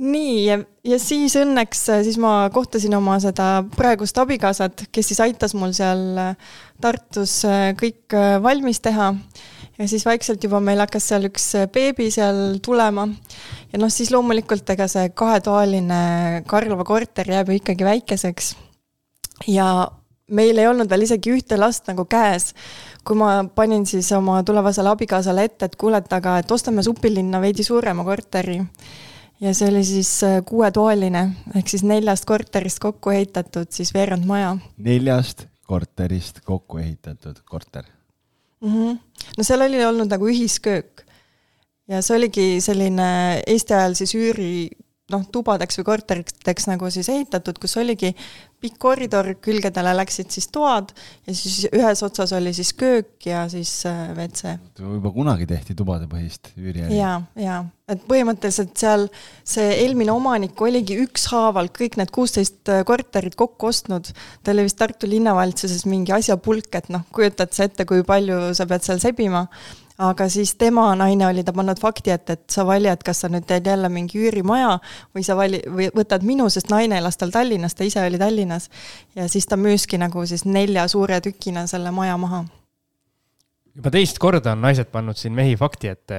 Speaker 4: nii ja, ja siis õnneks äh, siis ma kohtasin oma seda praegust abikaasat, kes siis aitas mul seal äh, Tartus äh, kõik valmis teha. ja siis vaikselt juba meil hakkas seal üks beebi seal tulema. ja noh, siis loomulikult ega see kahetoaline Karlova korter jääb ju ikkagi väikeseks. ja meil ei olnud veel isegi ühte last nagu käes kui ma panin siis oma tulevasele abikaasale ette, et kuule, et aga, et ostame supilinna veidi suurema korteri. ja see oli siis äh, kuuetoaline ehk siis neljast korterist kokku ehitatud siis veerandmaja.
Speaker 3: neljast korterist kokku ehitatud korter
Speaker 4: mm? -hmm. no seal oli olnud nagu ühisköök ja see oligi selline Eesti ajal siis üüri noh, tubadeks või korteriteks nagu siis ehitatud, kus oligi pikk koridor, külgedele läksid siis toad ja siis ühes otsas oli siis köök ja siis äh, WC.
Speaker 3: juba kunagi tehti tubadepõhist üüriäri.
Speaker 4: ja, ja et põhimõtteliselt seal see eelmine omanik oligi ükshaaval kõik need kuusteist äh, korterit kokku ostnud. ta oli vist Tartu linnavalitsuses mingi asjapulk, et noh, kujutad sa ette, kui palju sa pead seal sebima aga siis tema naine oli ta pannud fakti ette, et sa vali, et kas sa nüüd teed jälle mingi üürimaja või sa vali, või võtad minu, sest naine elas tal Tallinnas, ta ise oli Tallinnas. ja siis ta müüski nagu siis nelja suure tükina selle maja maha
Speaker 2: juba teist korda on naised pannud siin mehi fakti ette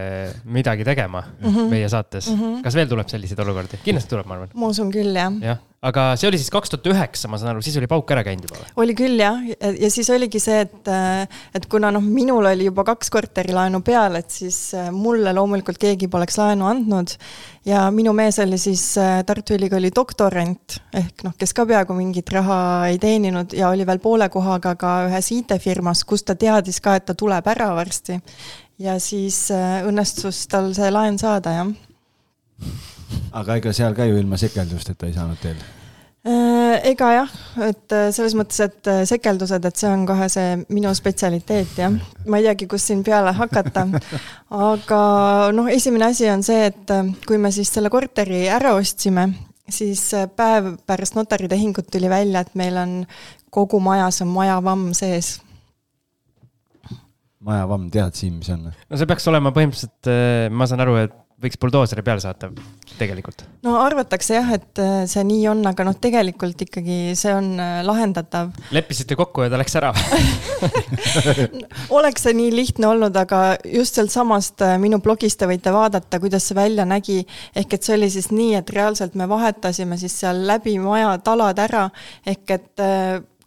Speaker 2: midagi tegema mm -hmm. meie saates mm. -hmm. kas veel tuleb selliseid olukordi? kindlasti tuleb, ma arvan.
Speaker 4: ma usun küll, jah.
Speaker 2: jah, aga see oli siis kaks tuhat üheksa, ma saan aru, siis oli pauk ära käinud juba või?
Speaker 4: oli küll jah, ja siis oligi see, et, et kuna noh, minul oli juba kaks korterilaenu peal, et siis mulle loomulikult keegi poleks laenu andnud ja minu mees oli siis äh, Tartu Ülikooli doktorant ehk noh, kes ka peaaegu mingit raha ei teeninud ja oli veel poole kohaga ka ühes IT-firmas, kus ta teadis ka, et ta tuleb ära varsti. ja siis äh, õnnestus tal see laen saada, jah.
Speaker 3: aga ega seal ka ju ilma sekeldusteta ei saanud teil
Speaker 4: ega jah, et äh, selles mõttes, et äh, sekeldused, et see on kohe see minu spetsialiteet jah. ma ei teagi, kust siin peale hakata. aga noh, esimene asi on see, et kui me siis selle korteri ära ostsime, siis päev pärast notaritehingut tuli välja, et meil on kogu majas on majavamm sees
Speaker 3: majavamm, tead Siim, mis on?
Speaker 2: no see peaks olema põhimõtteliselt, ma saan aru, et võiks buldooseri peale saata tegelikult?
Speaker 4: no arvatakse jah, et äh, see nii on, aga noh, tegelikult ikkagi see on äh, lahendatav.
Speaker 2: leppisite kokku ja ta läks ära
Speaker 4: oleks see nii lihtne olnud, aga just sealtsamast äh, minu blogist te võite vaadata, kuidas see välja nägi. ehk et see oli siis nii, et reaalselt me vahetasime siis seal läbi maja talad ära ehk et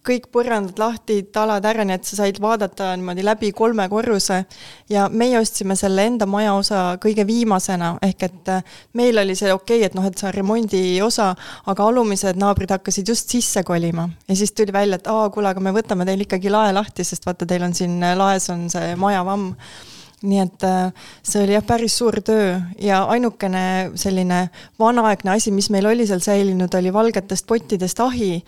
Speaker 4: kõik põrandad lahti, talad ära, nii et sa said vaadata niimoodi läbi kolme korruse. ja meie ostsime selle enda majaosa kõige viimasena, ehk et äh, meil oli see okei okay,, et noh, et see on remondiosa, aga alumised naabrid hakkasid just sisse kolima. ja siis tuli välja, et aa, kuule, aga me võtame teil ikkagi lae lahti, sest vaata, teil on siin äh, laes on see majavamm nii et äh, see oli jah, päris suur töö ja ainukene selline vanaaegne asi, mis meil oli seal säilinud, oli valgetest pottidest ahi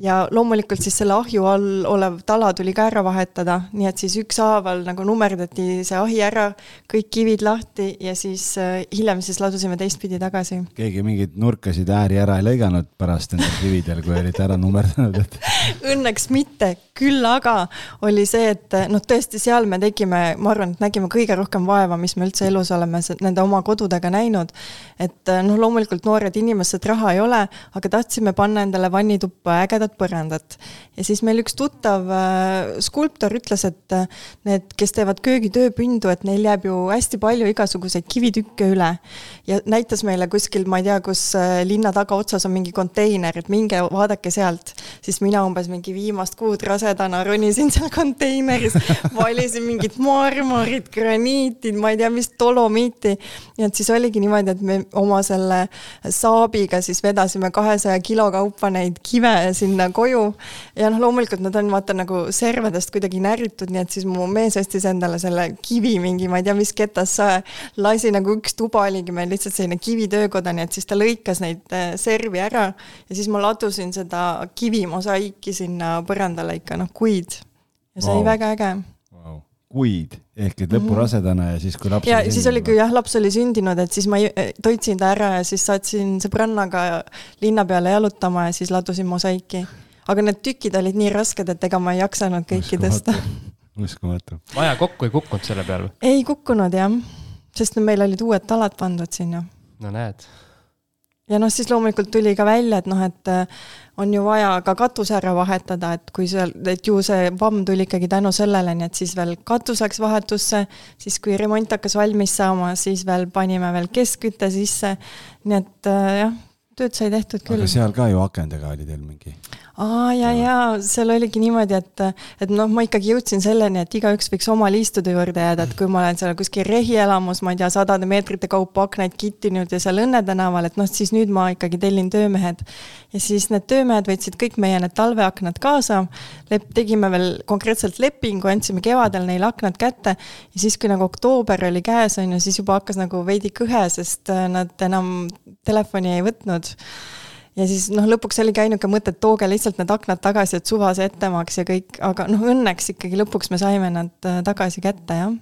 Speaker 4: ja loomulikult siis selle ahju all olev tala tuli ka ära vahetada, nii et siis ükshaaval nagu nummerdati see ahi ära, kõik kivid lahti ja siis äh, hiljem siis ladusime teistpidi tagasi.
Speaker 3: keegi mingeid nurkasid ääri ära ei lõiganud pärast nendel kividel, kui olid ära nummerdanud, et?
Speaker 4: Õnneks mitte, küll aga oli see, et noh, tõesti seal me tegime, ma arvan, et nägime kõige rohkem vaeva, mis me üldse elus oleme nende oma kodudega näinud. et noh, loomulikult noored inimesed, raha ei ole, aga tahtsime panna endale vannituppa ägedat ilusat põrandat. ja siis meil üks tuttav äh, skulptor ütles, et äh, need, kes teevad köögitööpindu, et neil jääb ju hästi palju igasuguseid kivitükke üle. ja näitas meile kuskil, ma ei tea, kus äh, linna tagaotsas on mingi konteiner, et minge vaadake sealt. siis mina umbes mingi viimast kuud rasedana ronisin seal konteineris, valisin mingit marmorit, graniiti, ma ei tea, mis dolomiiti. nii et siis oligi niimoodi, et me oma selle saabiga siis vedasime kahesaja kilo kaupa neid kive sinna sinna koju. ja noh, loomulikult nad on vaata nagu servadest kuidagi närritud, nii et siis mu mees ostis endale selle kivi mingi, ma ei tea, mis ketassae. lasi nagu üks tuba oligi meil lihtsalt selline kivitöökoda, nii et siis ta lõikas neid äh, servi ära ja siis ma ladusin seda kivimosaiiki sinna põrandale ikka noh, kuid. ja see wow. oli väga äge
Speaker 3: kuid ehk et lõpurasedana ja siis, kui laps
Speaker 4: ja siis oli, kui jah, laps oli sündinud, et siis ma toitsin ta ära ja siis saatsin sõbrannaga linna peale jalutama ja siis ladusin mosaiki. aga need tükid olid nii rasked, et ega ma ei jaksanud kõiki tõsta.
Speaker 3: uskumatu.
Speaker 2: maja kokku ei kukkunud selle peale?
Speaker 4: ei kukkunud jah, sest meil olid uued talad pandud sinna.
Speaker 2: no näed.
Speaker 4: ja noh, siis loomulikult tuli ka välja, et noh, et on ju vaja ka katus ära vahetada, et kui seal, et ju see vamm tuli ikkagi tänu sellele, nii et siis veel katus läks vahetusse, siis kui remont hakkas valmis saama, siis veel panime veel keskkütte sisse, nii et äh, jah, tööd sai tehtud küll.
Speaker 3: aga seal ka ju akendega oli teil mingi?
Speaker 4: Aa ja, ja seal oligi niimoodi, et, et noh, ma ikkagi jõudsin selleni, et igaüks võiks oma liistude juurde jääda, et kui ma olen seal kuskil rehielamus, ma ei tea, sadade meetrite kaupa aknaid kittinud ja seal Õnne tänaval, et noh, siis nüüd ma ikkagi tellin töömehed. ja siis need töömehed võtsid kõik meie need talveaknad kaasa, lep-, tegime veel konkreetselt lepingu, andsime kevadel neile aknad kätte. Ja siis, kui nagu oktoober oli käes, on ju, siis juba hakkas nagu veidi kõhe, sest nad enam telefoni ei võtnud ja siis noh, lõpuks oligi ainuke mõte, et tooge lihtsalt need aknad tagasi, et suva see ettemaks ja kõik, aga noh, õnneks ikkagi lõpuks me saime nad äh, tagasi kätte, jah.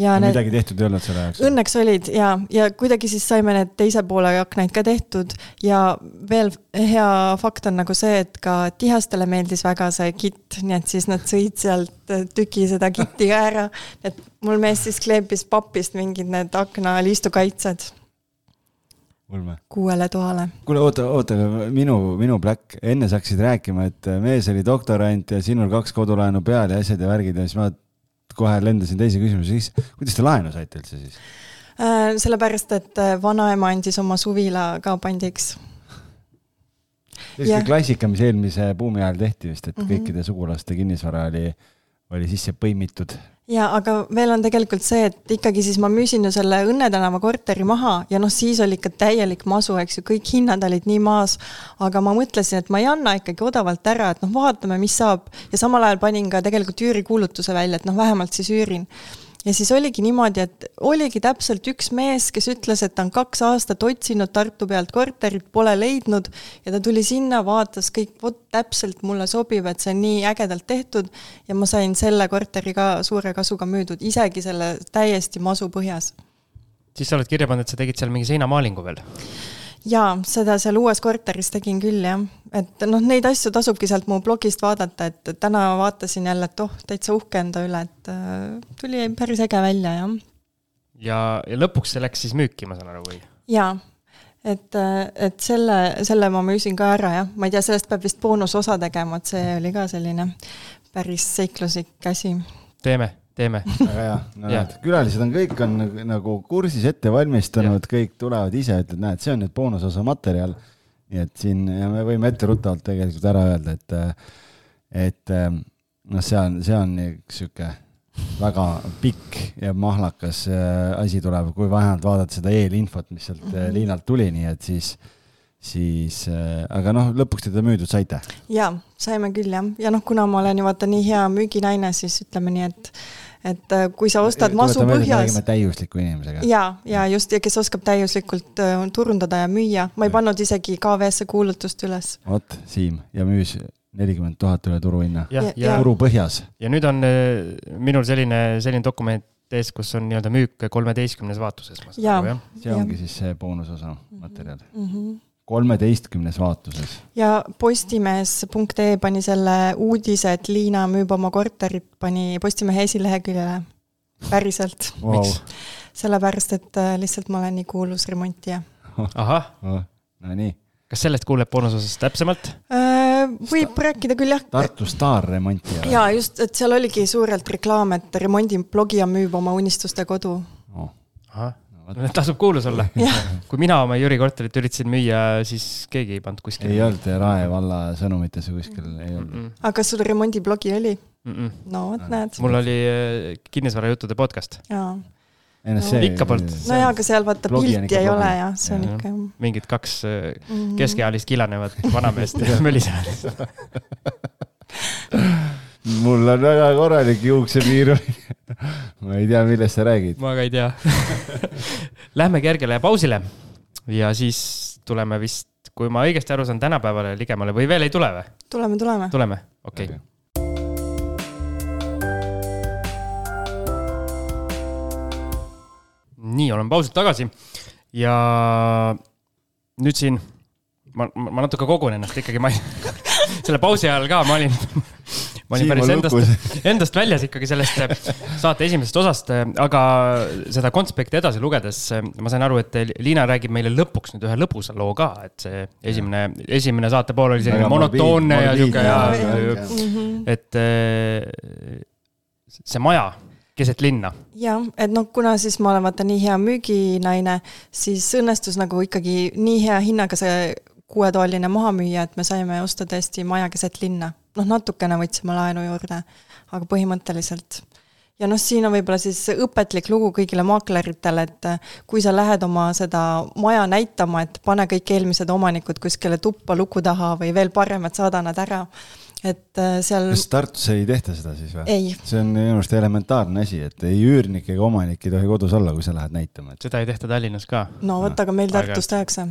Speaker 3: ja no, need, midagi tehtud ei olnud selle ajaks?
Speaker 4: õnneks olid ja, ja kuidagi siis saime need teise poole aknaid ka tehtud. Ja veel hea fakt on nagu see, et ka tihastele meeldis väga see kitt, nii et siis nad sõid sealt äh, tüki seda kitti ka ära, et mul mees siis kleepis papist mingid need aknaliistukaitsed
Speaker 3: ulme.
Speaker 4: kuuele toale.
Speaker 3: kuule, oota, oota, minu, minu pläkk, enne sa hakkasid rääkima, et mees oli doktorant ja sinul kaks kodulaenu peal ja asjad ja värgid ja siis ma kohe lendasin teise küsimuse sisse. kuidas te laenu saite üldse siis
Speaker 4: äh,? sellepärast, et äh, vanaema andis oma suvila ka pandiks.
Speaker 3: see on klassika, mis eelmise buumi ajal tehti vist, et mm -hmm. kõikide sugulaste kinnisvara oli, oli sisse põimitud
Speaker 4: ja aga veel on tegelikult see, et ikkagi siis ma müüsin ju selle Õnne tänava korteri maha ja noh, siis oli ikka täielik masu, eks ju, kõik hinnad olid nii maas. aga ma mõtlesin, et ma ei anna ikkagi odavalt ära, et noh, vaatame, mis saab ja samal ajal panin ka tegelikult üürikuulutuse välja, et noh, vähemalt siis üürin ja siis oligi niimoodi, et oligi täpselt üks mees, kes ütles, et ta on kaks aastat otsinud Tartu pealt korterit, pole leidnud ja ta tuli sinna, vaatas kõik, vot täpselt mulle sobib, et see on nii ägedalt tehtud ja ma sain selle korteri ka suure kasuga müüdud, isegi selle täiesti masu põhjas.
Speaker 2: siis sa oled kirja pannud, et sa tegid seal mingi seinamaalingu veel?
Speaker 4: Jaa, seda seal uues korteris tegin küll, jah. et noh, neid asju tasubki sealt mu blogist vaadata, et täna vaatasin jälle, et oh, täitsa uhke enda üle, et äh, tuli päris äge välja, jah.
Speaker 2: ja, ja lõpuks see läks siis müüki, ma saan aru, või?
Speaker 4: jaa, et, äh, et selle, selle ma müüsin ka ära, jah. ma ei tea, sellest peab vist boonusosa tegema, et see oli ka selline päris seikluslik asi.
Speaker 2: teeme teeme.
Speaker 3: väga hea, no näed, külalised on kõik on nagu, nagu kursis ette valmistunud, kõik tulevad ise, ütled, näed, see on nüüd boonusosa materjal. nii et siin ja me võime etteruttavalt tegelikult ära öelda, et, et noh, see on, see on üks sihuke väga pikk ja mahlakas äh, asi tuleb, kui vähemalt vaadata seda eelinfot, mis sealt mm -hmm. liinalt tuli, nii et siis siis äh,, aga noh, lõpuks te teda müüdud saite?
Speaker 4: jaa, saime küll jah, ja noh, kuna ma olen ju vaata nii hea müüginaine, siis ütleme nii, et et äh, kui sa ostad masu põhjas.
Speaker 3: täiusliku inimesega.
Speaker 4: ja, ja just ja kes oskab täiuslikult äh, turundada ja müüa, ma ei pannud isegi KV-sse kuulutust üles.
Speaker 3: vot, Siim ja müüs nelikümmend tuhat üle turuhinna.
Speaker 4: Ja-
Speaker 2: ja, ja,
Speaker 3: turu põhjas.
Speaker 2: ja nüüd on äh, minul selline, selline dokument ees, kus on nii-öelda müük kolmeteistkümnes vaatuses.
Speaker 3: See ongi siis see boonusosa materjal.
Speaker 4: mm. -hmm.
Speaker 3: Kolmeteistkümnes vaatuses.
Speaker 4: ja Postimees.ee pani selle uudise, et Liina müüb oma korterit, pani Postimehe esileheküljele. päriselt,
Speaker 3: Wow.
Speaker 4: sellepärast et äh, lihtsalt ma olen nii kuulus remontija.
Speaker 2: ahah,
Speaker 3: Nonii,
Speaker 2: kas sellest kuuleb boonusosas täpsemalt?
Speaker 4: Äh, võib rääkida küll jah.
Speaker 3: Tartu Staar remontija.
Speaker 4: ja just, et seal oligi suurelt reklaam, et remondib blogija müüb oma unistuste kodu.
Speaker 3: Oh,
Speaker 2: ahah, tasub kuulus olla. kui mina oma Jüri korterit üritasin müüa, siis keegi ei pannud kuskile.
Speaker 3: ei olnud Rae valla sõnumites või kuskil ei olnud.
Speaker 2: Mm
Speaker 4: aga kas sul remondiblogi oli?
Speaker 2: -mm.
Speaker 4: no vot, näed.
Speaker 2: mul oli äh, kinnisvarajuttude podcast,
Speaker 4: jaa,
Speaker 3: NSC.
Speaker 2: Ikka polnud.
Speaker 4: no jaa, aga seal vaata pilti ei ole ja see on
Speaker 2: Jah.
Speaker 4: ikka.
Speaker 2: mingid kaks äh,
Speaker 4: Mhm.
Speaker 2: keskealist kilanevat vanameest mölisevad.
Speaker 3: Mul on väga korralik juuksepiir. ma ei tea, millest sa räägid.
Speaker 2: ma ka ei tea. Lähme kergele pausile ja siis tuleme vist, kui ma õigesti aru saan, tänapäevale ligemale või veel ei tule või?
Speaker 4: tuleme, tuleme.
Speaker 2: tuleme, okei okay.. nii, olen pausilt tagasi ja nüüd siin ma, ma natuke kogun ennast ikkagi, ma ei, selle pausi ajal ka ma olin, ma olin
Speaker 3: Siim
Speaker 2: päris endast endast väljas ikkagi sellest äh, saate esimesest osast, aga seda konspekti edasi lugedes äh, ma sain aru, et Liina räägib meile lõpuks nüüd ühe lõbusa loo ka, et see esimene, esimene saate pool oli selline monotoonne ja sihuke ja.
Speaker 4: Mhm.
Speaker 2: et äh, see maja keset linna,
Speaker 4: jah, et noh, kuna siis ma olen vaata nii hea müüginaine, siis õnnestus nagu ikkagi nii hea hinnaga see kuuetoaline maha müüa, et me saime osta tõesti maja keset linna. noh, natukene võtsime laenu juurde, aga põhimõtteliselt. ja noh, siin on võib-olla siis õpetlik lugu kõigile maakleritele, et äh, kui sa lähed oma seda maja näitama, et pane kõik eelmised omanikud kuskile tuppa luku taha või veel parem, et saada nad ära. et äh, seal
Speaker 3: kas Tartus ei tehta seda siis või?
Speaker 4: ei,
Speaker 3: see on minu arust elementaarne asi, et ei üürnik ega omanik ei tohi kodus olla, kui sa lähed näitama, et.
Speaker 2: seda ei tehta Tallinnas ka.
Speaker 4: no vot, aga meil. Tartus tehakse.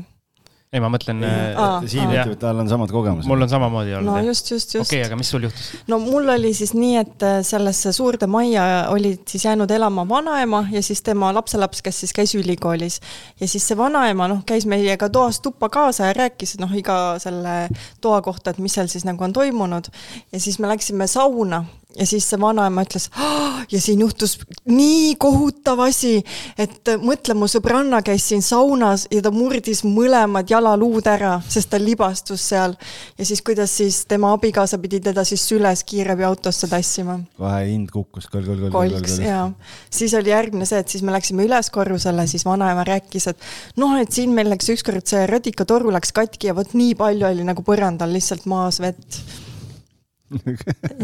Speaker 2: ei, ma mõtlen,
Speaker 4: Aa,
Speaker 3: Siim ütleb, et tal on samad kogemused.
Speaker 2: mul on samamoodi
Speaker 4: no
Speaker 2: olnud jah.
Speaker 4: just, just, just
Speaker 2: okei, aga mis sul juhtus?
Speaker 4: no mul oli siis nii, et äh, sellesse suurde majja olid siis jäänud elama vanaema ja siis tema lapselaps, kes siis käis ülikoolis. ja siis see vanaema noh, käis meiega toast tuppa kaasa ja rääkis noh, iga selle toa kohta, et mis seal siis nagu on toimunud. ja siis me läksime sauna ja siis see vanaema ütles ja siin juhtus nii kohutav asi, et mõtle, mu sõbranna käis siin saunas ja ta murdis mõlemad jalaluud ära, sest ta libastus seal. ja siis, kuidas siis tema abikaasa pidi teda siis süles kiirabiautosse tassima.
Speaker 3: kohe hind kukkus, kõl, kõl, kõl, kõl,
Speaker 4: kolks
Speaker 3: kõl.
Speaker 4: ja siis oli järgmine see, et siis me läksime üles korrusele, siis vanaema rääkis, et noh, et siin meil läks ükskord see radikatoru läks katki ja vot nii palju oli nagu põrandal lihtsalt maas vett.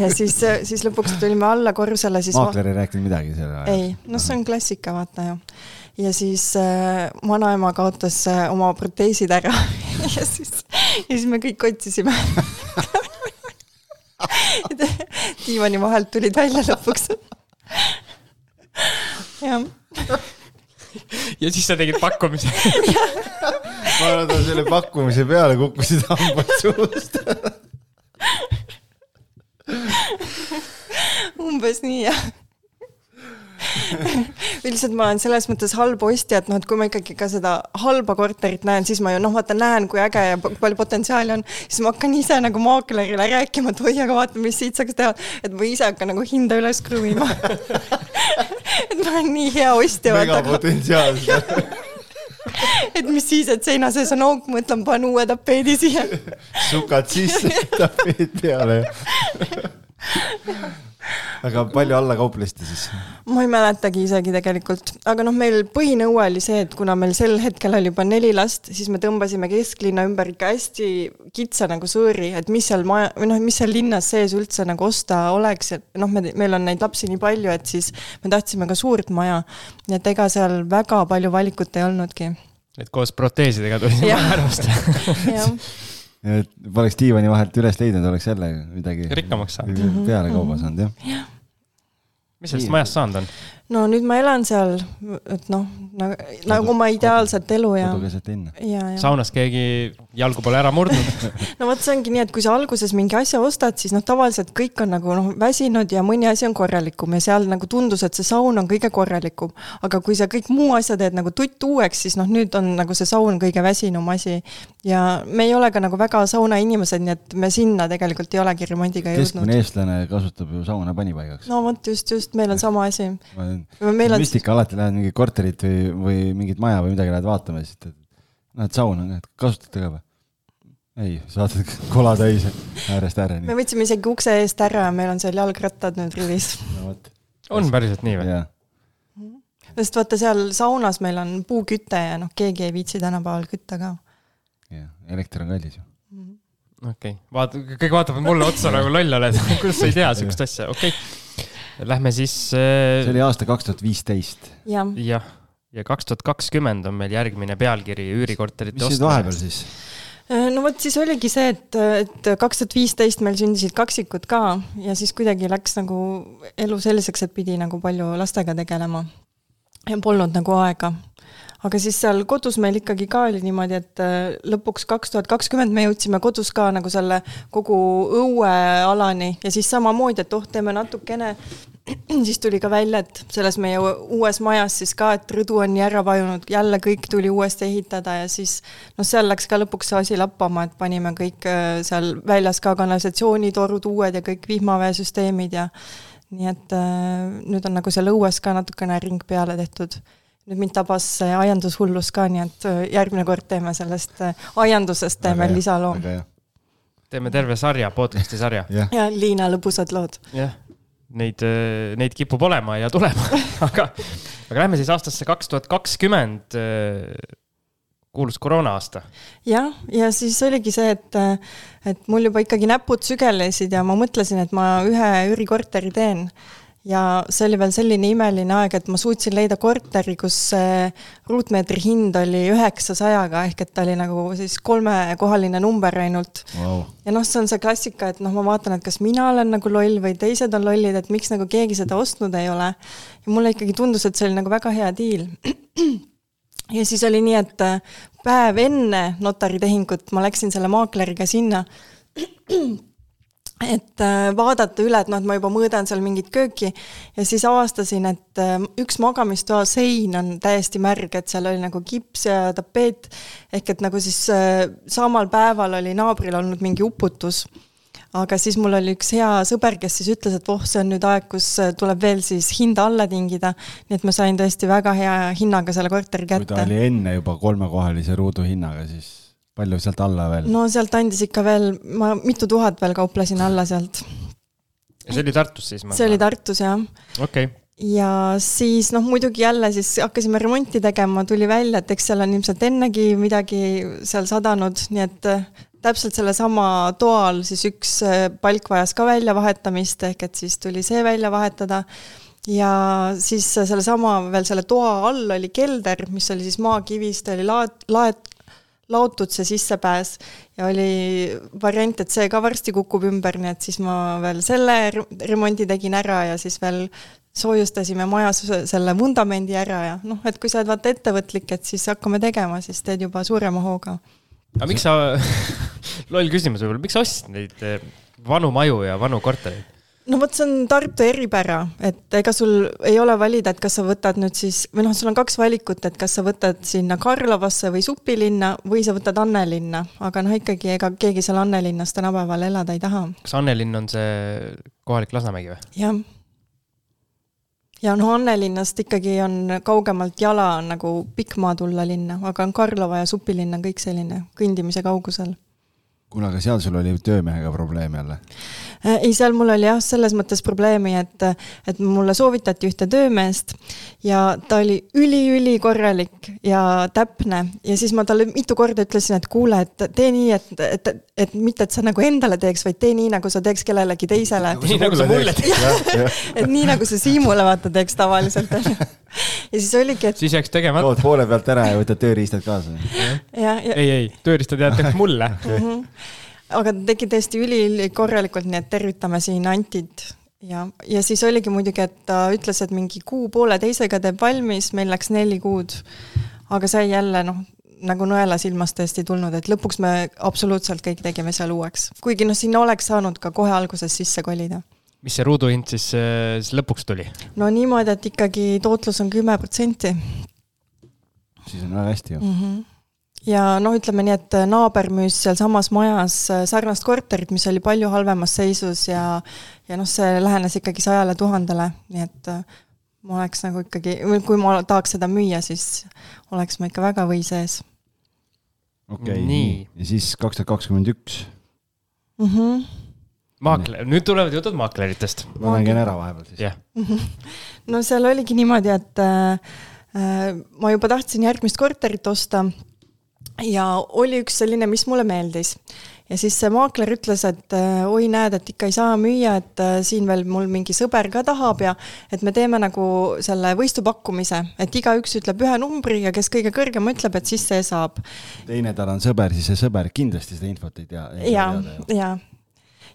Speaker 4: Ja siis, siis lõpuks tulime alla korrusele, siis.
Speaker 3: maakler ei rääkinud midagi selle ajal?
Speaker 4: ei, no see on klassika, vaata ju. ja siis äh, vanaema kaotas äh, oma proteesid ära ja siis, ja siis me kõik otsisime. diivani vahelt tulid välja lõpuks. jah,
Speaker 2: ja siis sa tegid pakkumise.
Speaker 3: ma arvan, et selle pakkumise peale kukkusid hambad suust.
Speaker 4: umbes nii jah. lihtsalt ma olen selles mõttes halb ostja, et noh, et kui ma ikkagi ka seda halba korterit näen, siis ma ju noh, vaata näen, kui äge ja palju potentsiaali on, siis ma hakkan ise nagu maaklerile rääkima, et oi, aga vaata, mis siit saaks teha, et ma ise hakkan nagu hinda üles kruvima. et ma olen nii hea ostja,
Speaker 3: megapotentsiaal.
Speaker 4: et mis siis, et seina sees on auk, mõtlen, panen uue tapeedi siia.
Speaker 3: sukad sisse, tapeed peale. Aga palju alla kauplesite siis?
Speaker 4: ma ei mäletagi isegi tegelikult, aga noh, meil põhinõue oli see, et kuna meil sel hetkel oli juba neli last, siis me tõmbasime kesklinna ümber ikka hästi kitsa nagu sõõri, et mis seal maja või noh, mis seal linnas sees üldse nagu osta oleks ja noh, me, meil on neid lapsi nii palju, et siis me tahtsime ka suurt maja. nii et ega seal väga palju valikut ei olnudki.
Speaker 2: et koos proteesidega tuli
Speaker 4: Jah.
Speaker 3: et poleks diivani vahelt üles leidnud, oleks jälle midagi
Speaker 2: rikkamaks saanud.
Speaker 4: Mhm.
Speaker 3: peale kauba saanud jah.
Speaker 2: mis sellest majast saanud on?
Speaker 4: No nüüd ma elan seal, et noh, nagu, nagu oma ideaalset elu ja.
Speaker 3: kodu keset linna.
Speaker 2: saunas keegi jalgu pole ära murdnud
Speaker 4: no vot, see ongi nii, et kui sa alguses mingi asja ostad, siis noh, tavaliselt kõik on nagu noh, väsinud ja mõni asi on korralikum ja seal nagu tundus, et see saun on kõige korralikum. aga kui sa kõik muu asja teed nagu tutt uueks, siis noh, nüüd on nagu see saun kõige väsinum asi. ja me ei ole ka nagu väga saunainimesed, nii et me sinna tegelikult ei olegi remondiga jõudnud.
Speaker 3: keskmine eestlane kasutab ju sauna panipaigaks.
Speaker 4: no vot, just, just, meil on sama asi
Speaker 3: meil on. müstika, alati lähed mingi korterit või, või mingit maja või midagi lähed vaatama ja siis ütled, näed sauna, näed, kasutate ka või? ei, saate kola täis äärest ääreni.
Speaker 4: me võtsime isegi ukse eest ära ja meil on seal jalgrattad nüüd rivis no,.
Speaker 2: on päriselt nii või?
Speaker 4: sest vaata, seal saunas meil on puuküte ja noh, keegi ei viitsi tänapäeval kütta ka.
Speaker 3: jah, elekter on kallis ju
Speaker 2: mhm. okei okay., vaata, kõik vaatavad mulle otsa nagu loll oled kuidas sa ei tea siukest asja, okei okay Lähme siis
Speaker 3: äh.... see oli aasta kaks tuhat viisteist.
Speaker 2: jah, ja, ja kaks tuhat kakskümmend on meil järgmine pealkiri üürikorterite
Speaker 3: ostmine. mis nüüd vahepeal siis?
Speaker 4: Äh, no vot, siis oligi see, et, et kaks tuhat viisteist meil sündisid kaksikud ka ja siis kuidagi läks nagu elu selliseks, et pidi nagu palju lastega tegelema. ja polnud nagu aega aga siis seal kodus meil ikkagi ka oli niimoodi, et äh, lõpuks kaks tuhat kakskümmend me jõudsime kodus ka nagu selle kogu õuealani ja siis samamoodi, et oh, teeme natukene. siis tuli ka välja, et selles meie uues majas siis ka, et rõdu on nii ära vajunud, jälle kõik tuli uuesti ehitada ja siis noh, seal läks ka lõpuks see asi lappama, et panime kõik äh, seal väljas ka kanalisatsioonitorud uued ja kõik vihmaveesüsteemid ja nii et äh, nüüd on nagu seal õues ka natukene ring peale tehtud nüüd mind tabas aiandushullus ka, nii et äh, järgmine kord teeme sellest äh, aiandusest, teeme lisaloo.
Speaker 2: teeme terve sarja, podcast'i sarja.
Speaker 4: ja Liina lõbusad lood.
Speaker 2: jah, neid, äh, neid kipub olema ja tulema aga, aga lähme siis aastasse kaks tuhat kakskümmend kuulus koroona-aasta.
Speaker 4: jah, ja siis oligi see, et, et mul juba ikkagi näpud sügelesid ja ma mõtlesin, et ma ühe üürikorteri teen ja see oli veel selline imeline aeg, et ma suutsin leida korteri, kus ruutmeetri hind oli üheksasajaga, ehk et ta oli nagu siis kolmekohaline number ainult wow.. ja noh, see on see klassika, et noh, ma vaatan, et kas mina olen nagu loll või teised on lollid, et miks nagu keegi seda ostnud ei ole. ja mulle ikkagi tundus, et see oli nagu väga hea diil. ja siis oli nii, et päev enne notaritehingut ma läksin selle maakleriga sinna et äh, vaadata üle, et noh, et ma juba mõõdan seal mingit kööki ja siis avastasin, et äh, üks magamistoa sein on täiesti märg, et seal oli nagu kips ja tapeet, ehk et nagu siis äh, samal päeval oli naabril olnud mingi uputus. aga siis mul oli üks hea sõber, kes siis ütles, et voh, see on nüüd aeg, kus tuleb veel siis hinda alla tingida, nii et ma sain tõesti väga hea hinnaga selle korteri kätte.
Speaker 3: kui ta oli enne juba kolmekohalise ruudu hinnaga, siis palju sealt alla veel?
Speaker 4: no sealt andis ikka veel, ma mitu tuhat veel kauplesin alla sealt.
Speaker 2: ja see oli Tartus siis?
Speaker 4: see oli Tartus jah.
Speaker 2: okei okay
Speaker 4: ja siis noh, muidugi jälle siis hakkasime remonti tegema, tuli välja, et eks seal on ilmselt ennegi midagi seal sadanud, nii et äh, täpselt sellesama toa all siis üks äh, palk vajas ka väljavahetamist, ehk et siis tuli see välja vahetada. ja siis sellesama veel selle toa all oli kelder, mis oli siis maakivist, oli laet, laet, laotud see sissepääs ja oli variant, et see ka varsti kukub ümber, nii et siis ma veel selle remondi tegin ära ja siis veel soojustasime majas selle vundamendi ära ja noh, et kui sa oled vaata ettevõtlik, et siis hakkame tegema, siis teed juba suurema hooga.
Speaker 2: aga miks sa loll küsimus võib-olla, miks sa ostsid neid eh, vanu maju ja vanu kortereid?
Speaker 4: No vot, see on Tartu eripära, et ega sul ei ole valida, et kas sa võtad nüüd siis, või noh, sul on kaks valikut, et kas sa võtad sinna Karlovasse või Supilinna või sa võtad Annelinna, aga noh, ikkagi ega keegi seal Annelinnas tänapäeval elada ei taha.
Speaker 2: kas Annelinn on see kohalik Lasnamägi või?
Speaker 4: jah. ja noh, Annelinnast ikkagi on kaugemalt jala on nagu pikk maa tulla linna, aga on Karlova ja Supilinn on kõik selline kõndimise kaugusel.
Speaker 3: Kuule, aga seal sul oli töömehega probleem jälle?
Speaker 4: Äh, ei, seal mul oli jah, selles mõttes probleemi, et, et mulle soovitati ühte töömeest ja ta oli üliülikorralik ja täpne ja siis ma talle mitu korda ütlesin, et kuule, et tee nii, et, et, et mitte, et sa nagu endale teeks, vaid tee nii, nagu sa teeks kellelegi teisele.
Speaker 2: nii nagu sa mulle teed.
Speaker 4: et nii nagu sa Siimule vaata teeks tavaliselt onju. ja siis oligi, et.
Speaker 2: siis jääks tegemata.
Speaker 3: tood poole pealt ära ja võtad tööriistad kaasa.
Speaker 2: ei, ei, tööriistad jäetakse mulle
Speaker 4: mm. -hmm aga ta tegi tõesti ülikorralikult, nii et tervitame siin Antit ja, ja siis oligi muidugi, et ta ütles, et mingi kuu-pooleteisega teeb valmis, meil läks neli kuud. aga sai jälle noh, nagu nõela silmast tõesti tulnud, et lõpuks me absoluutselt kõik tegime seal uueks. kuigi noh, sinna oleks saanud ka kohe alguses sisse kolida.
Speaker 2: Mis see ruuduhind siis, äh, siis lõpuks tuli?
Speaker 4: no niimoodi, et ikkagi tootlus on kümme protsenti.
Speaker 3: siis on väga hästi ju
Speaker 4: mm. -hmm ja noh, ütleme nii, et naaber müüs sealsamas majas äh, sarnast korterit, mis oli palju halvemas seisus ja ja noh, see lähenes ikkagi sajale tuhandele, nii et äh, ma oleks nagu ikkagi, kui ma tahaks seda müüa, siis oleks ma ikka väga või sees
Speaker 3: okei okay,, nii. ja siis kaks tuhat kakskümmend üks.
Speaker 2: Maakler, nüüd tulevad jutud maakleritest.
Speaker 3: ma mängin ära vahepeal siis.
Speaker 4: yeah. no seal oligi niimoodi, et äh, äh, ma juba tahtsin järgmist korterit osta ja oli üks selline, mis mulle meeldis ja siis see maakler ütles, et äh, oi, näed, et ikka ei saa müüa, et äh, siin veel mul mingi sõber ka tahab ja et me teeme nagu selle võistupakkumise, et igaüks ütleb ühe numbri ja kes kõige kõrgema ütleb, et siis see saab.
Speaker 3: teine tal on sõber, siis see sõber kindlasti seda infot ei tea.
Speaker 4: ja, ja ja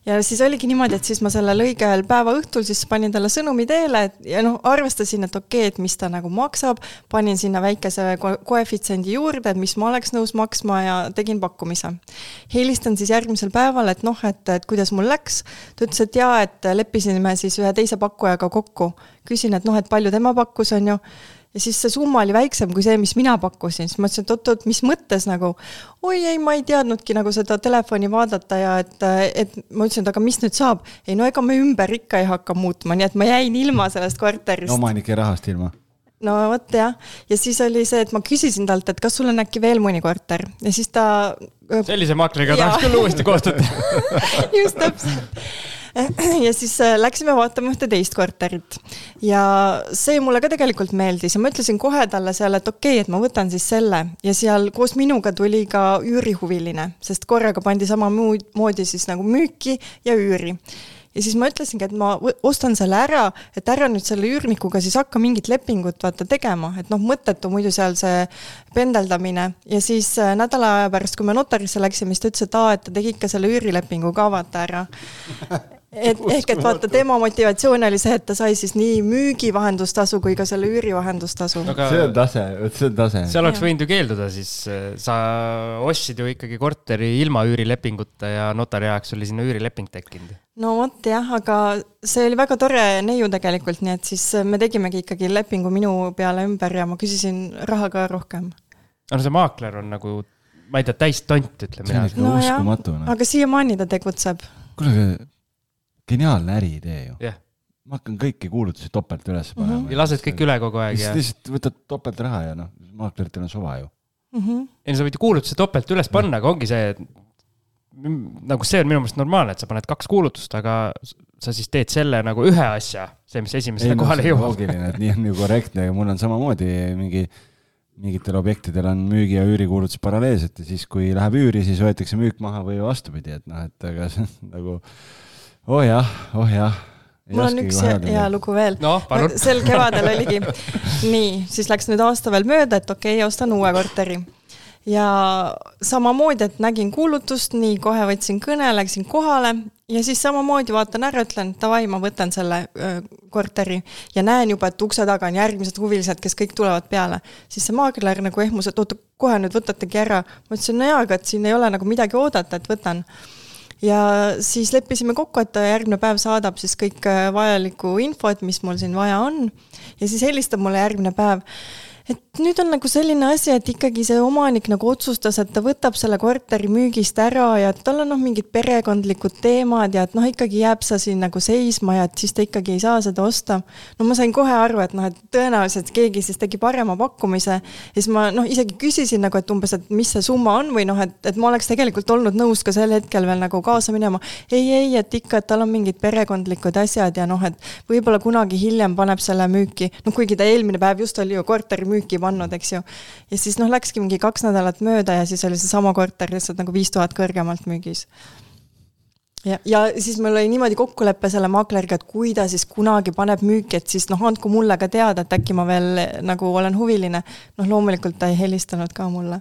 Speaker 4: siis oligi niimoodi, et siis ma sellel õigel päeva õhtul siis panin talle sõnumi teele, ja noh, arvestasin, et okei okay,, et mis ta nagu maksab, panin sinna väikese koefitsiendi juurde, et mis ma oleks nõus maksma ja tegin pakkumise. helistan siis järgmisel päeval, et noh, et, et kuidas mul läks. ta ütles, et jaa, et leppisime siis ühe teise pakkujaga kokku. küsin, et noh, et palju tema pakkus, on ju ja siis see summa oli väiksem kui see, mis mina pakkusin, siis ma ütlesin, et oot-oot, mis mõttes nagu. oi ei, ma ei teadnudki nagu seda telefoni vaadata ja et, et ma ütlesin, et aga mis nüüd saab. ei no ega me ümber ikka ei hakka muutma, nii et ma jäin ilma sellest korterist.
Speaker 3: omanike rahast ilma
Speaker 4: no vot jah, ja siis oli see, et ma küsisin talt, et kas sul on äkki veel mõni korter ja siis ta.
Speaker 2: sellise maakliga tahaks küll uuesti koostööd
Speaker 4: teha just täpselt ja siis äh, läksime vaatama ühte teist korterit. Ja see mulle ka tegelikult meeldis ja ma ütlesin kohe talle seal, et okei okay,, et ma võtan siis selle. Ja seal koos minuga tuli ka üürihuviline, sest korraga pandi samamoodi siis nagu müüki ja üüri. Ja siis ma ütlesingi, et ma ostan selle ära, et ära nüüd selle üürnikuga siis hakka mingit lepingut vaata tegema, et noh, mõttetu muidu seal see pendeldamine. Ja siis äh, nädala aja pärast, kui me notarisse läksime, siis ta ütles, et aa, et ta tegi ikka selle üürilepingu ka vaata ära et ehk, et vaata, tema motivatsioon oli see, et ta sai siis nii müügivahendustasu kui ka selle üürivahendustasu
Speaker 3: Aga.... see on tase, vot see on tase.
Speaker 2: seal oleks võinud ju keelduda siis, sa ostsid ju ikkagi korteri ilma üürilepinguta ja notari ajaks oli sinna üürileping tekkinud.
Speaker 4: no vot jah, aga see oli väga tore neiu tegelikult, nii et siis me tegimegi ikkagi lepingu minu peale ümber ja ma küsisin raha ka rohkem.
Speaker 2: no see maakler on nagu, ma ei tea, täis tont, ütleme.
Speaker 3: see on ikka no, uskumatu.
Speaker 4: Noh. aga siiamaani ta tegutseb.
Speaker 3: kuule, geniaalne äriidee ju
Speaker 2: yeah..
Speaker 3: ma hakkan kõiki kuulutusi topelt üles mhm. panema mm.
Speaker 2: -hmm. ja lased kõik üle kogu aeg
Speaker 3: ja. lihtsalt võtad topelt raha ja noh, maakleritel on suva ju
Speaker 2: mm. -hmm. ei no sa võid ju kuulutuse topelt üles panna, aga ongi see, et nagu see on minu meelest normaalne, et sa paned kaks kuulutust, aga sa siis teed selle nagu ühe asja, see, mis esimesena kohale jõuab.
Speaker 3: loogiline, et nii on ju korrektne ja mul on samamoodi mingi, mingitel objektidel on müügi ja üürikuulutus paralleelselt ja siis, kui läheb üüri, siis võetakse müük maha või vastupidi, et noh, et aga see on nagu oh jah, oh jah
Speaker 4: mul on üks hea, hea lugu veel
Speaker 2: no,.
Speaker 4: sel kevadel oligi, nii, siis läks nüüd aasta veel mööda, et okei okay,, ostan uue korteri. ja samamoodi, et nägin kuulutust, nii kohe võtsin kõne, läksin kohale ja siis samamoodi vaatan ära, ütlen davai, ma võtan selle öö, korteri ja näen juba, et ukse taga on järgmised huvilised, kes kõik tulevad peale. siis see maakler nagu ehmus, et oota, kohe nüüd võtategi ära. ma ütlesin, no jaa, aga et siin ei ole nagu midagi oodata, et võtan ja siis leppisime kokku, et ta järgmine päev saadab siis kõik äh, vajalikku infot, mis mul siin vaja on. ja siis helistab mulle järgmine päev et nüüd on nagu selline asi, et ikkagi see omanik nagu otsustas, et ta võtab selle korteri müügist ära ja et tal on noh, mingid perekondlikud teemad ja et noh, ikkagi jääb sa siin nagu seisma ja et siis ta ikkagi ei saa seda osta. no ma sain kohe aru, et noh, et tõenäoliselt keegi siis tegi parema pakkumise ja siis ma noh, isegi küsisin nagu, et umbes, et mis see summa on või noh, et, et ma oleks tegelikult olnud nõus ka sel hetkel veel nagu kaasa minema. ei, ei, et ikka, et tal on mingid perekondlikud asjad ja noh, et võib-olla kunagi hiljem paneb selle müüki, noh kuigi ta eelmine päev just oli ju korteri müüki pannud, eks ju. ja siis noh, läkski mingi kaks nädalat mööda ja siis oli seesama korter lihtsalt nagu viis tuhat kõrgemalt müügis ja, ja siis meil oli niimoodi kokkulepe selle maakleriga, et kui ta siis kunagi paneb müüki, et siis noh, andku mulle ka teada, et äkki ma veel nagu olen huviline. noh, loomulikult ta ei helistanud ka mulle.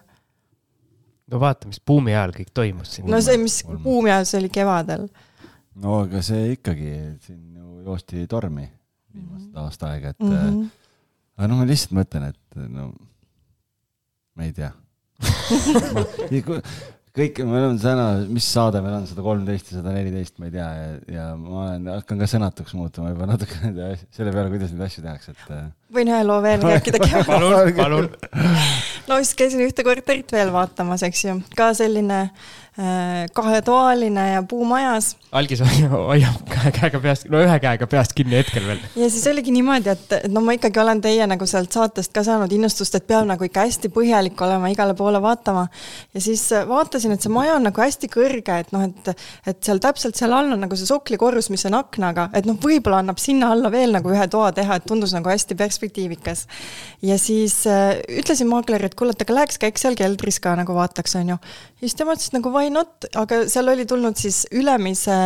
Speaker 2: no vaata, mis buumi ajal kõik toimus siin.
Speaker 4: no see, mis buumi ajal, see oli kevadel
Speaker 3: no aga see ikkagi, siin ju joosti tormi viimased mm -hmm. aasta aega, et mm -hmm. Aga noh, ma lihtsalt mõtlen, et no ma ei tea kõik, me oleme täna, mis saade meil on, sada kolmteist ja sada neliteist, ma ei tea, ja, ja ma olen, hakkan ka sõnatuks muutuma juba natuke nende selle peale, kuidas neid asju tehakse, et. Äh.
Speaker 4: võin ühe loo veel rääkida
Speaker 2: palun, palun.
Speaker 4: no siis käisin ühte korterit veel vaatamas, eks ju, ka selline äh, kahetoaline ja puumajas
Speaker 2: algis hoiab kahe käega peast, no ühe käega peast kinni hetkel veel.
Speaker 4: ja siis oligi niimoodi, et, et no ma ikkagi olen teie nagu sealt saatest ka saanud innustust, et peab nagu ikka hästi põhjalik olema, igale poole vaatama. ja siis äh, vaatasin, et see maja on nagu hästi kõrge, et noh, et, et seal täpselt seal all on nagu see soklikorrus, mis on aknaga, et noh, võib-olla annab sinna alla veel nagu ühe toa teha, et tundus nagu hästi perspektiivikas. ja siis äh, ütlesin maaklerile, et kuule, et aga läheks käiks seal keldris ka nagu vaataks, on ju. ja siis tema ütles, et nagu why not, aga seal oli tulnud siis ülemise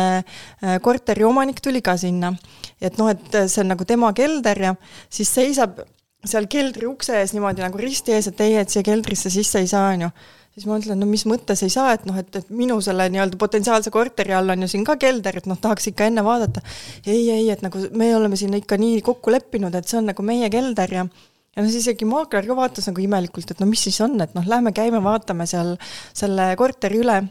Speaker 4: Äh, korteri omanik tuli ka sinna. et noh, et see on nagu tema kelder ja siis seisab seal keldri ukse ees niimoodi nagu risti ees, et ei, et siia keldrisse sisse ei saa, on ju siis ma mõtlen, no mis mõttes ei saa, et noh, et, et minu selle nii-öelda potentsiaalse korteri all on ju siin ka kelder, et noh, tahaks ikka enne vaadata. ei, ei, et nagu me oleme siin ikka nii kokku leppinud, et see on nagu meie kelder ja ja noh, isegi maakler ka vaatas nagu imelikult, et no mis siis on, et noh, lähme käime, vaatame seal selle korteri üle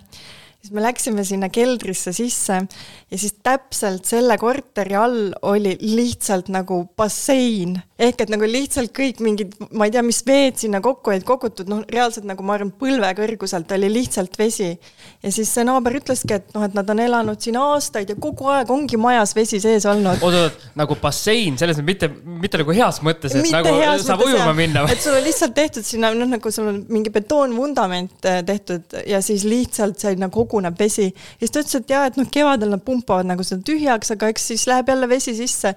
Speaker 4: siis me läksime sinna keldrisse sisse ja siis täpselt selle korteri all oli lihtsalt nagu bassein. Ehk et nagu lihtsalt kõik mingid, ma ei tea, mis veed sinna kokku olid kogutud, noh, reaalselt nagu ma arvan, põlve kõrguselt oli lihtsalt vesi. ja siis see naaber ütleski, et noh, et nad on elanud siin aastaid ja kogu aeg ongi majas vesi sees olnud.
Speaker 2: oot, oot, nagu bassein, selles mõttes mitte, mitte nagu heas mõttes, et mitte nagu saab ujuma minna
Speaker 4: et sul on lihtsalt tehtud sinna, noh, nagu sul on mingi betoonvundament eh, tehtud ja siis lihtsalt sinna koguneb vesi. ja siis ta ütles, et jaa, et noh, kevadel nad pumpavad nagu seda tühjaks, aga eks siis läheb jälle vesi sisse.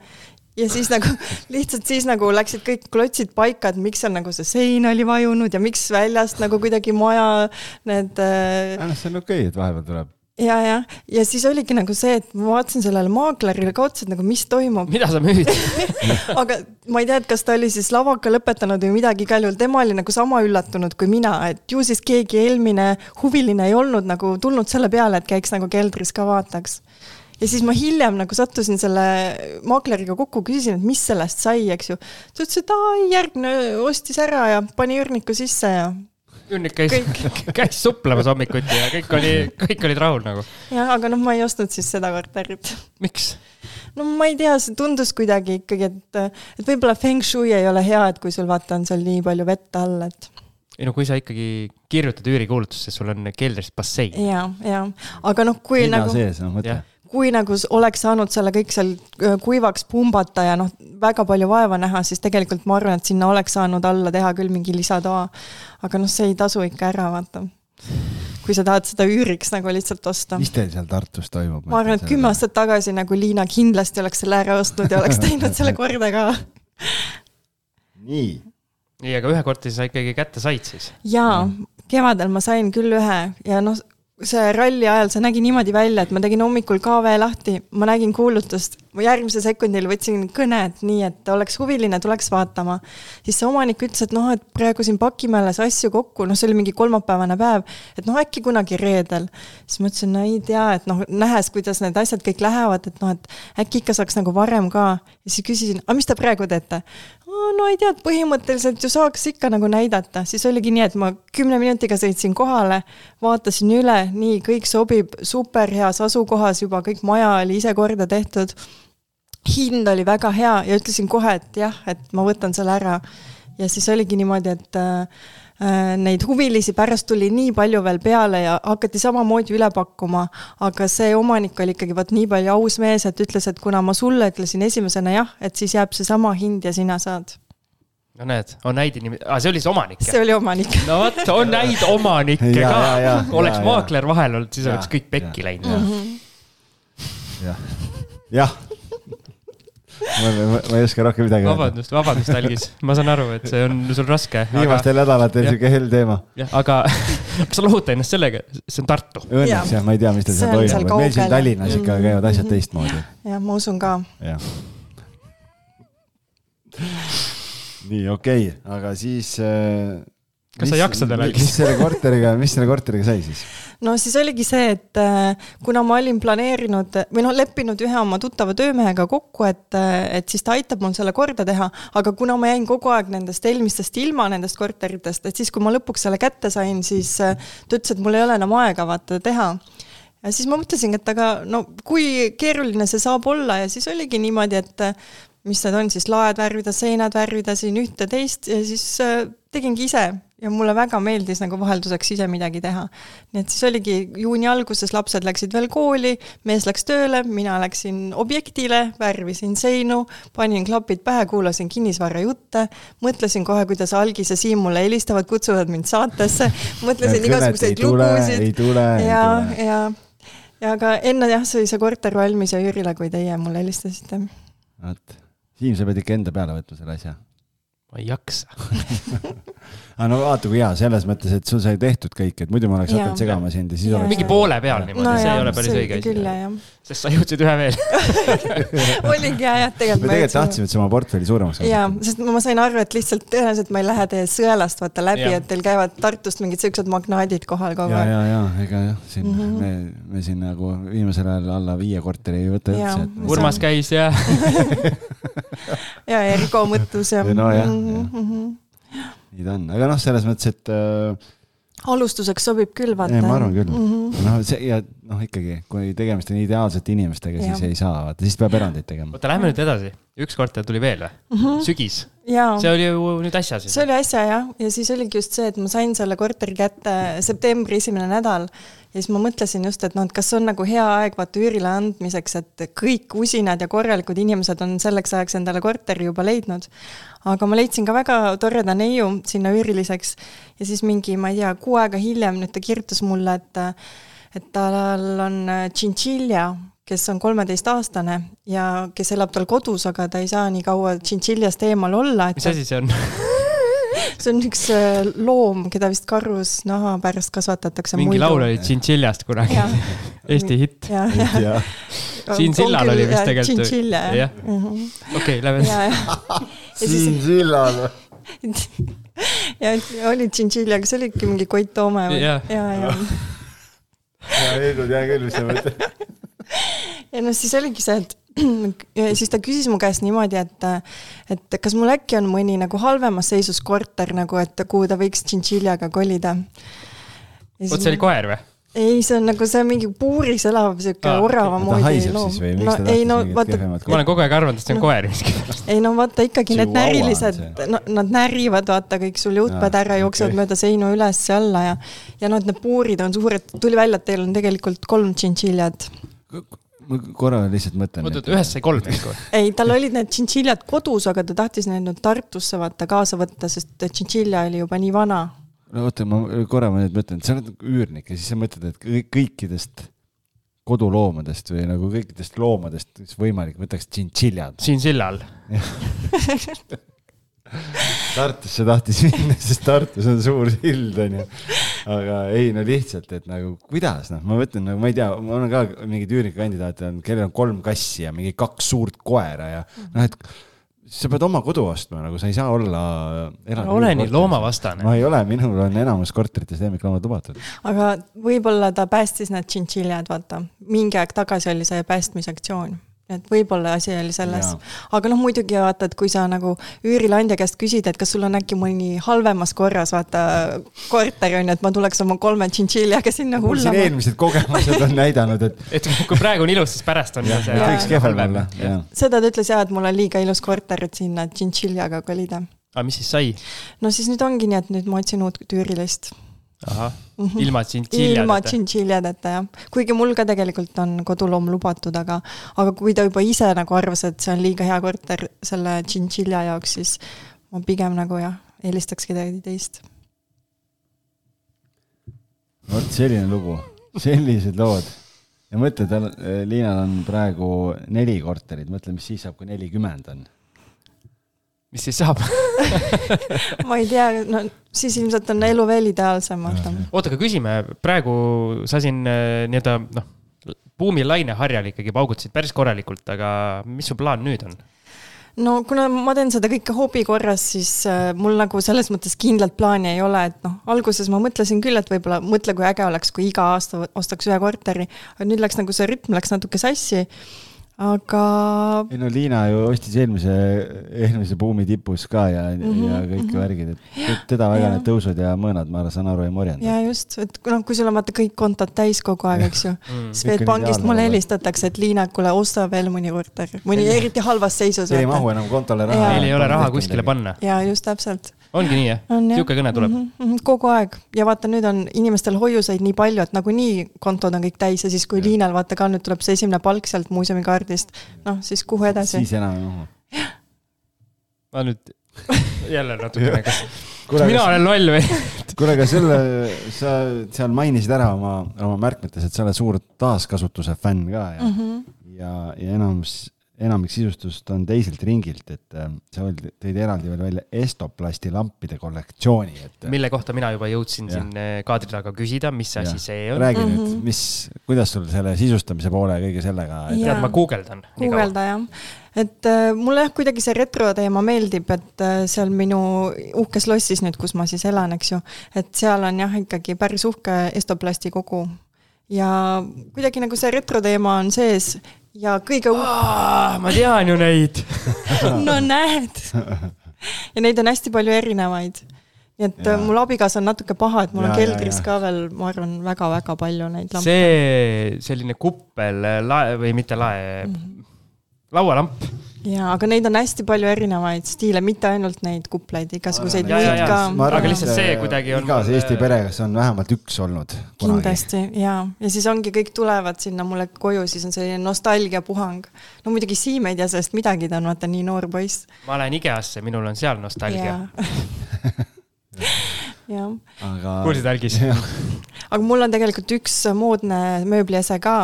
Speaker 4: Ja siis nagu lihtsalt siis nagu läksid kõik klotsid paika, et miks seal nagu see sein oli vajunud ja miks väljast nagu kuidagi maja need
Speaker 3: äh.... noh, see on okei okay,, et vahepeal tuleb.
Speaker 4: Ja, ja, ja siis oligi nagu see, et ma vaatasin sellele maaklerile ka otsa, et nagu mis toimub.
Speaker 2: mida sa müüd?
Speaker 4: Aga ma ei tea, et kas ta oli siis lavaka lõpetanud või midagi, igal juhul. Tema oli nagu sama üllatunud kui mina, et ju siis keegi eelmine huviline ei olnud nagu tulnud selle peale, et käiks nagu keldris ka vaataks ja siis ma hiljem nagu sattusin selle maakleriga kokku, küsisin, et mis sellest sai, eks ju. ta ütles, et aa, järgmine ostis ära ja pani üürniku sisse ja.
Speaker 2: üürnik käis, käis suplemas hommikuti ja kõik oli, kõik olid rahul nagu.
Speaker 4: jah, aga noh, ma ei ostnud siis seda korterit.
Speaker 2: miks?
Speaker 4: no ma ei tea, see tundus kuidagi ikkagi, et, et võib-olla feng shui ei ole hea, et kui sul vaata on seal nii palju vett all, et
Speaker 2: ei no kui sa ikkagi kirjutad üürikuulutusse, sul on keldris bassein.
Speaker 4: ja, ja, aga noh, kui
Speaker 3: Linna
Speaker 4: nagu.
Speaker 3: sees, no mõtle
Speaker 4: kui nagu oleks saanud selle kõik seal äh, kuivaks pumbata ja noh, väga palju vaeva näha, siis tegelikult ma arvan, et sinna oleks saanud alla teha küll mingi lisatoa. aga noh, see ei tasu ikka ära, vaata. kui sa tahad seda üüriks nagu lihtsalt osta.
Speaker 3: mis teil seal Tartus toimub?
Speaker 4: ma arvan, et kümme aastat tagasi nagu Liina kindlasti oleks selle ära ostnud ja oleks teinud selle korda ka.
Speaker 3: nii.
Speaker 2: nii, aga ühe korteri sa ikkagi kätte said siis?
Speaker 4: jaa, kevadel ma sain küll ühe ja noh, see ralli ajal see nägi niimoodi välja, et ma tegin hommikul KV lahti, ma nägin kuulutust, ma järgmisel sekundil võtsin kõne, et nii, et oleks huviline, tuleks vaatama. siis see omanik ütles, et noh, et praegu siin pakime alles asju kokku, noh, see oli mingi kolmapäevane päev, et noh, äkki kunagi reedel. siis ma ütlesin, no ei tea, et noh, nähes, kuidas need asjad kõik lähevad, et noh, et äkki ikka saaks nagu varem ka. ja siis küsisin, aga mis te praegu teete? No ei tea, põhimõtteliselt ju saaks ikka nagu näidata, siis oligi nii, et ma kümne minutiga sõitsin kohale, vaatasin üle, nii, kõik sobib super heas asukohas juba, kõik maja oli ise korda tehtud. hind oli väga hea ja ütlesin kohe, et jah, et ma võtan selle ära. ja siis oligi niimoodi, et Äh, neid huvilisi pärast tuli nii palju veel peale ja hakati samamoodi üle pakkuma, aga see omanik oli ikkagi vot nii palju aus mees, et ütles, et kuna ma sulle ütlesin esimesena jah, et siis jääb seesama hind ja sina saad
Speaker 2: no näed, on häid inimesi ah,, see oli see omanik?
Speaker 4: see oli omanik.
Speaker 2: no vot, on häid omanikke ka. oleks ja, maakler vahel olnud, siis ja, oleks kõik pekki läinud.
Speaker 3: Mhm. jah, jah ma, ma, ma ei oska rohkem midagi
Speaker 2: öelda. vabandust, vabandust, Algis, ma saan aru, et see on sul raske.
Speaker 3: viimastel aga... nädalatel sihuke hell teema.
Speaker 2: aga kas sa lohuta ennast sellega, see on Tartu?
Speaker 3: Õnneks jah, ma ei tea, mis teil seal toimub, meil siin Tallinnas ikka mm. käivad asjad teistmoodi.
Speaker 4: jah, ma usun ka.
Speaker 3: nii, okei okay., aga siis äh,
Speaker 2: kas sa jaksad veel?
Speaker 3: mis selle korteriga, mis selle korteriga sai siis?
Speaker 4: no siis oligi see, et äh, kuna ma olin planeerinud või noh, leppinud ühe oma tuttava töömehega kokku, et, äh, et siis ta aitab mul selle korda teha, aga kuna ma jäin kogu aeg nendest eelmistest ilma, nendest korteritest, et siis, kui ma lõpuks selle kätte sain, siis äh, ta ütles, et mul ei ole enam aega vaata teha ja siis ma mõtlesingi, et aga no kui keeruline see saab olla ja siis oligi niimoodi, et mis need on siis, laed värvida, seinad värvida siin ühte-teist ja siis tegingi ise ja mulle väga meeldis nagu vahelduseks ise midagi teha. nii et siis oligi juuni alguses, lapsed läksid veel kooli, mees läks tööle, mina läksin objektile, värvisin seinu, panin klapid pähe, kuulasin kinnisvarajutte, mõtlesin kohe, kuidas Algis ja Siim mulle helistavad, kutsuvad mind saatesse, mõtlesin igasuguseid lugusid. ja, ja, ja aga enne jah, sai see korter valmis ja Jürile, kui teie mulle helistasite.
Speaker 3: vot, Siim, sa pead ikka enda peale võtma selle asja
Speaker 2: ma ei jaksa
Speaker 3: aga no vaata kui hea, selles mõttes, et sul sai tehtud kõik, et muidu ma oleks hakanud segama sind ja siis oleks.
Speaker 2: mingi poole peal niimoodi no, see jah, ei ole päris õige
Speaker 4: asi.
Speaker 2: sest sa jõudsid ühe veel
Speaker 4: oligi hea jah, tegelikult.
Speaker 3: me tegelikult tahtsime, et sa oma portfelli suuremaks
Speaker 4: jaa, sest ma sain aru, et lihtsalt tõenäoliselt ma ei lähe teie sõelast vaata läbi, et teil käivad Tartust mingid siuksed magnaadid kohal kogu
Speaker 3: aeg. ja, ja, ja ega jah, siin mm -hmm. me, me siin nagu viimasel ajal alla viie korteri ei võta üldse.
Speaker 2: Urmas käis ja
Speaker 4: ja Ergo mõttus ja.
Speaker 3: nojah mm, -hmm. Nii ta on, aga noh, selles mõttes, et äh,
Speaker 4: alustuseks sobib küll, vaata.
Speaker 3: ma arvan küll mm -hmm.. noh, see ja noh, ikkagi, kui tegemist on ideaalsete inimestega, siis ei saa, vaata, siis peab erandeid tegema.
Speaker 2: oota, lähme nüüd edasi. üks korter tuli veel või mm? -hmm. sügis? see oli ju nüüd äsja siis?
Speaker 4: see oli äsja jah, ja siis oligi just see, et ma sain selle korteri kätte septembri esimene nädal ja siis ma mõtlesin just, et noh, et kas on nagu hea aeg vaata üürile andmiseks, et kõik usinad ja korralikud inimesed on selleks ajaks endale korteri juba leidnud. aga ma leidsin ka väga toreda neiu sinna üüriliseks ja siis mingi, ma ei tea, kuu aega hiljem nüüd ta kirjutas mulle, et et tal on tšintšilja, kes on kolmeteistaastane ja kes elab tal kodus, aga ta ei saa nii kaua tšintšiljast eemal olla.
Speaker 2: mis asi see on
Speaker 4: see on üks äh, loom, keda vist karusnaha pärast kasvatatakse.
Speaker 2: mingi muidu. laul oli Tšintšiljast kunagi Eesti hitt. siin sillal oli vist tegelikult.
Speaker 4: Tšintšilja,
Speaker 2: jah. Mhm. okei, lähme
Speaker 3: siin sillal
Speaker 4: ja oli tšintšilja, aga see oligi mingi Koit Toome või? ja, ja.
Speaker 3: ja Heidud, hea küll, mis sa mõtled.
Speaker 4: ja noh, siis oligi see, et ja siis ta küsis mu käest niimoodi, et, et kas mul äkki on mõni nagu halvemas seisus korter nagu, et kuhu ta võiks tšintšiljaga kolida.
Speaker 2: vot see oli koer või?
Speaker 4: ei, see on nagu see mingi puuris elav siuke ah, orava moodi
Speaker 3: loom. no ei no
Speaker 2: vaata. ma olen kogu aeg arvanud, et see on no, koer miskipärast.
Speaker 4: ei no vaata ikkagi need närilised, no nad närivad, vaata kõik sul juhtmed ära jooksevad okay. mööda seinu üles ja alla ja ja noh, et need puurid on suured, tuli välja, et teil on tegelikult kolm tšintšiljad
Speaker 3: ma korra lihtsalt mõtlen.
Speaker 2: oota, et ühest sai kolm ikka või?
Speaker 4: ei, tal olid need tšintšiljad kodus, aga ta tahtis need nüüd Tartusse vaata kaasa võtta, sest tšintšilja oli juba nii vana.
Speaker 3: no oota, ma korra ma nüüd mõtlen, sa oled üürnik ja siis sa mõtled, et kõikidest koduloomadest või nagu kõikidest loomadest, mis võimalik, võtaks tšintšiljad.
Speaker 2: siin sillal
Speaker 3: Tartusse tahtis minna, sest Tartus on suur sild, onju. aga ei, no lihtsalt, et nagu kuidas, noh, ma mõtlen nagu, ma ei tea, mul on ka mingeid üürnikukandidaate, kellel on kolm kassi ja mingi kaks suurt koera ja noh, et sa pead oma kodu ostma, nagu sa ei saa olla.
Speaker 2: ole nii loomavastane.
Speaker 3: ma ei ole, minul on enamus korterites lemmikloomad lubatud.
Speaker 4: aga võib-olla ta päästis need tšintšiljad, vaata. mingi aeg tagasi oli see päästmisaktsioon et võib-olla asi oli selles. aga noh, muidugi vaata, et kui sa nagu üürileandja käest küsid, et kas sul on äkki mõni halvemas korras, vaata, korter on ju, et ma tuleks oma kolme tšintšiljaga sinna hullama. mul
Speaker 3: siin eelmised kogemused on näidanud, et
Speaker 2: et kui praegu on ilus, siis pärast on
Speaker 3: ja, see võiks kehvem olla.
Speaker 4: seda ta ütles jah, et mul on liiga ilus korter, et sinna tšintšiljaga kolida.
Speaker 2: aga mis siis sai?
Speaker 4: no siis nüüd ongi nii, et nüüd ma otsin uut üürilist
Speaker 2: ahah, mhm. ilma tšintšiljadeta?
Speaker 4: ilma tšintšiljadeta jah, kuigi mul ka tegelikult on koduloom lubatud, aga, aga kui ta juba ise nagu arvas, et see on liiga hea korter selle tšintšilja jaoks, siis ma pigem nagu jah, eelistaks kedagi teist.
Speaker 3: vot selline lugu, sellised lood. ja mõtle, tal, Liinal on praegu neli korterit, mõtle, mis siis saab, kui nelikümmend on
Speaker 2: mis siis saab
Speaker 4: ma ei tea, no siis ilmselt on elu veel ideaalsem, vaata.
Speaker 2: oota, aga küsime, praegu sa siin äh, nii-öelda noh, buumilaine harjal ikkagi paugutasid päris korralikult, aga mis su plaan nüüd on?
Speaker 4: no kuna ma teen seda kõike hobi korras, siis äh, mul nagu selles mõttes kindlat plaani ei ole, et noh, alguses ma mõtlesin küll, et võib-olla mõtle, kui äge oleks, kui iga aasta ostaks ühe korteri, aga nüüd läks nagu see rütm läks natuke sassi aga.
Speaker 3: ei no Liina ju ostis eelmise, eelmise buumi tipus ka ja mm, -hmm, ja kõik mm -hmm. värgid, et teda väga ja. need tõusud ja mõõnad, ma saan aru, ei morjenda.
Speaker 4: ja just, et noh, kui sul on vaata kõik kontod täis kogu aeg, eks ju mm.. Swedbankist mulle helistatakse, et Liina, kuule osta veel mõni korter, mõni eriti halvas seisus.
Speaker 3: ei mahu enam kontole raha.
Speaker 2: Neil ei ole raha kuskile panna.
Speaker 4: ja just täpselt
Speaker 2: ongi nii jah? niisugune kõne tuleb mm?
Speaker 4: -hmm, kogu aeg ja vaata, nüüd on inimestel hoiuseid nii palju, et nagunii kontod on kõik täis ja siis, kui ja. Liinal vaata ka nüüd tuleb see esimene palk sealt muuseumikaardist, noh siis kuhu edasi.
Speaker 3: siis enam ei mahu.
Speaker 2: ma nüüd jälle natukene, kas, kas mina olen loll või
Speaker 3: kuule, aga selle, sa seal mainisid ära oma, oma märkmetes, et sa oled suur taaskasutuse fänn ka ja mm, -hmm. ja, ja enamus enamik sisustust on teiselt ringilt, et äh, sa tõid eraldi veel välja Estoplasti lampide kollektsiooni, et.
Speaker 2: mille kohta mina juba jõudsin ja. siin äh, kaadri taga küsida, mis asi see on.
Speaker 3: räägi mm -hmm. nüüd, mis, kuidas sul selle sisustamise poole ja kõige sellega
Speaker 2: et...? tead, ma guugeldan.
Speaker 4: guugelda jah, et äh, mulle jah, kuidagi see retro teema meeldib, et äh, seal minu uhkes lossis nüüd, kus ma siis elan, eks ju, et seal on jah, ikkagi päris uhke Estoplasti kogu ja kuidagi nagu see retro teema on sees ja kõige
Speaker 2: uut. ma tean ju neid
Speaker 4: no näed. ja neid on hästi palju erinevaid. nii et ja. mul abikaasa on natuke paha, et mul ja, on keldris ja, ja. ka veel, ma arvan väga,, väga-väga palju neid
Speaker 2: lampe. see selline kuppel lae või mitte lae mm, -hmm. laualamp
Speaker 4: jaa, aga neid on hästi palju erinevaid stiile, mitte ainult neid kuplaid, igasuguseid muid ka.
Speaker 2: aga lihtsalt see kuidagi on.
Speaker 3: igas Eesti peres on vähemalt üks olnud.
Speaker 4: kindlasti jaa, ja siis ongi, kõik tulevad sinna mulle koju, siis on selline nostalgiapuhang. no muidugi Siim ei tea sellest midagi, ta on vaata nii noor poiss.
Speaker 2: ma lähen IKEA-sse, minul on seal nostalgia.
Speaker 4: jah.
Speaker 2: aga. kuulsid, Algis?
Speaker 4: aga mul on tegelikult üks moodne mööbliese ka,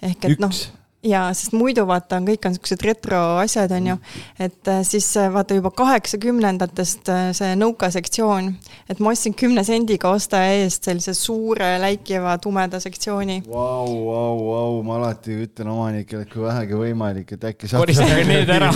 Speaker 4: ehk et noh ja sest muidu vaata on, kõik on siuksed retro asjad, on ju, et äh, siis äh, vaata juba kaheksakümnendatest äh, see nõukasektsioon, et ma ostsin kümne sendiga ostaja eest sellise suure läikiva tumeda sektsiooni.
Speaker 3: Vau, vau, vau, ma alati ütlen omanikele, et kui vähegi võimalik, et äkki saate
Speaker 2: koristage need ära.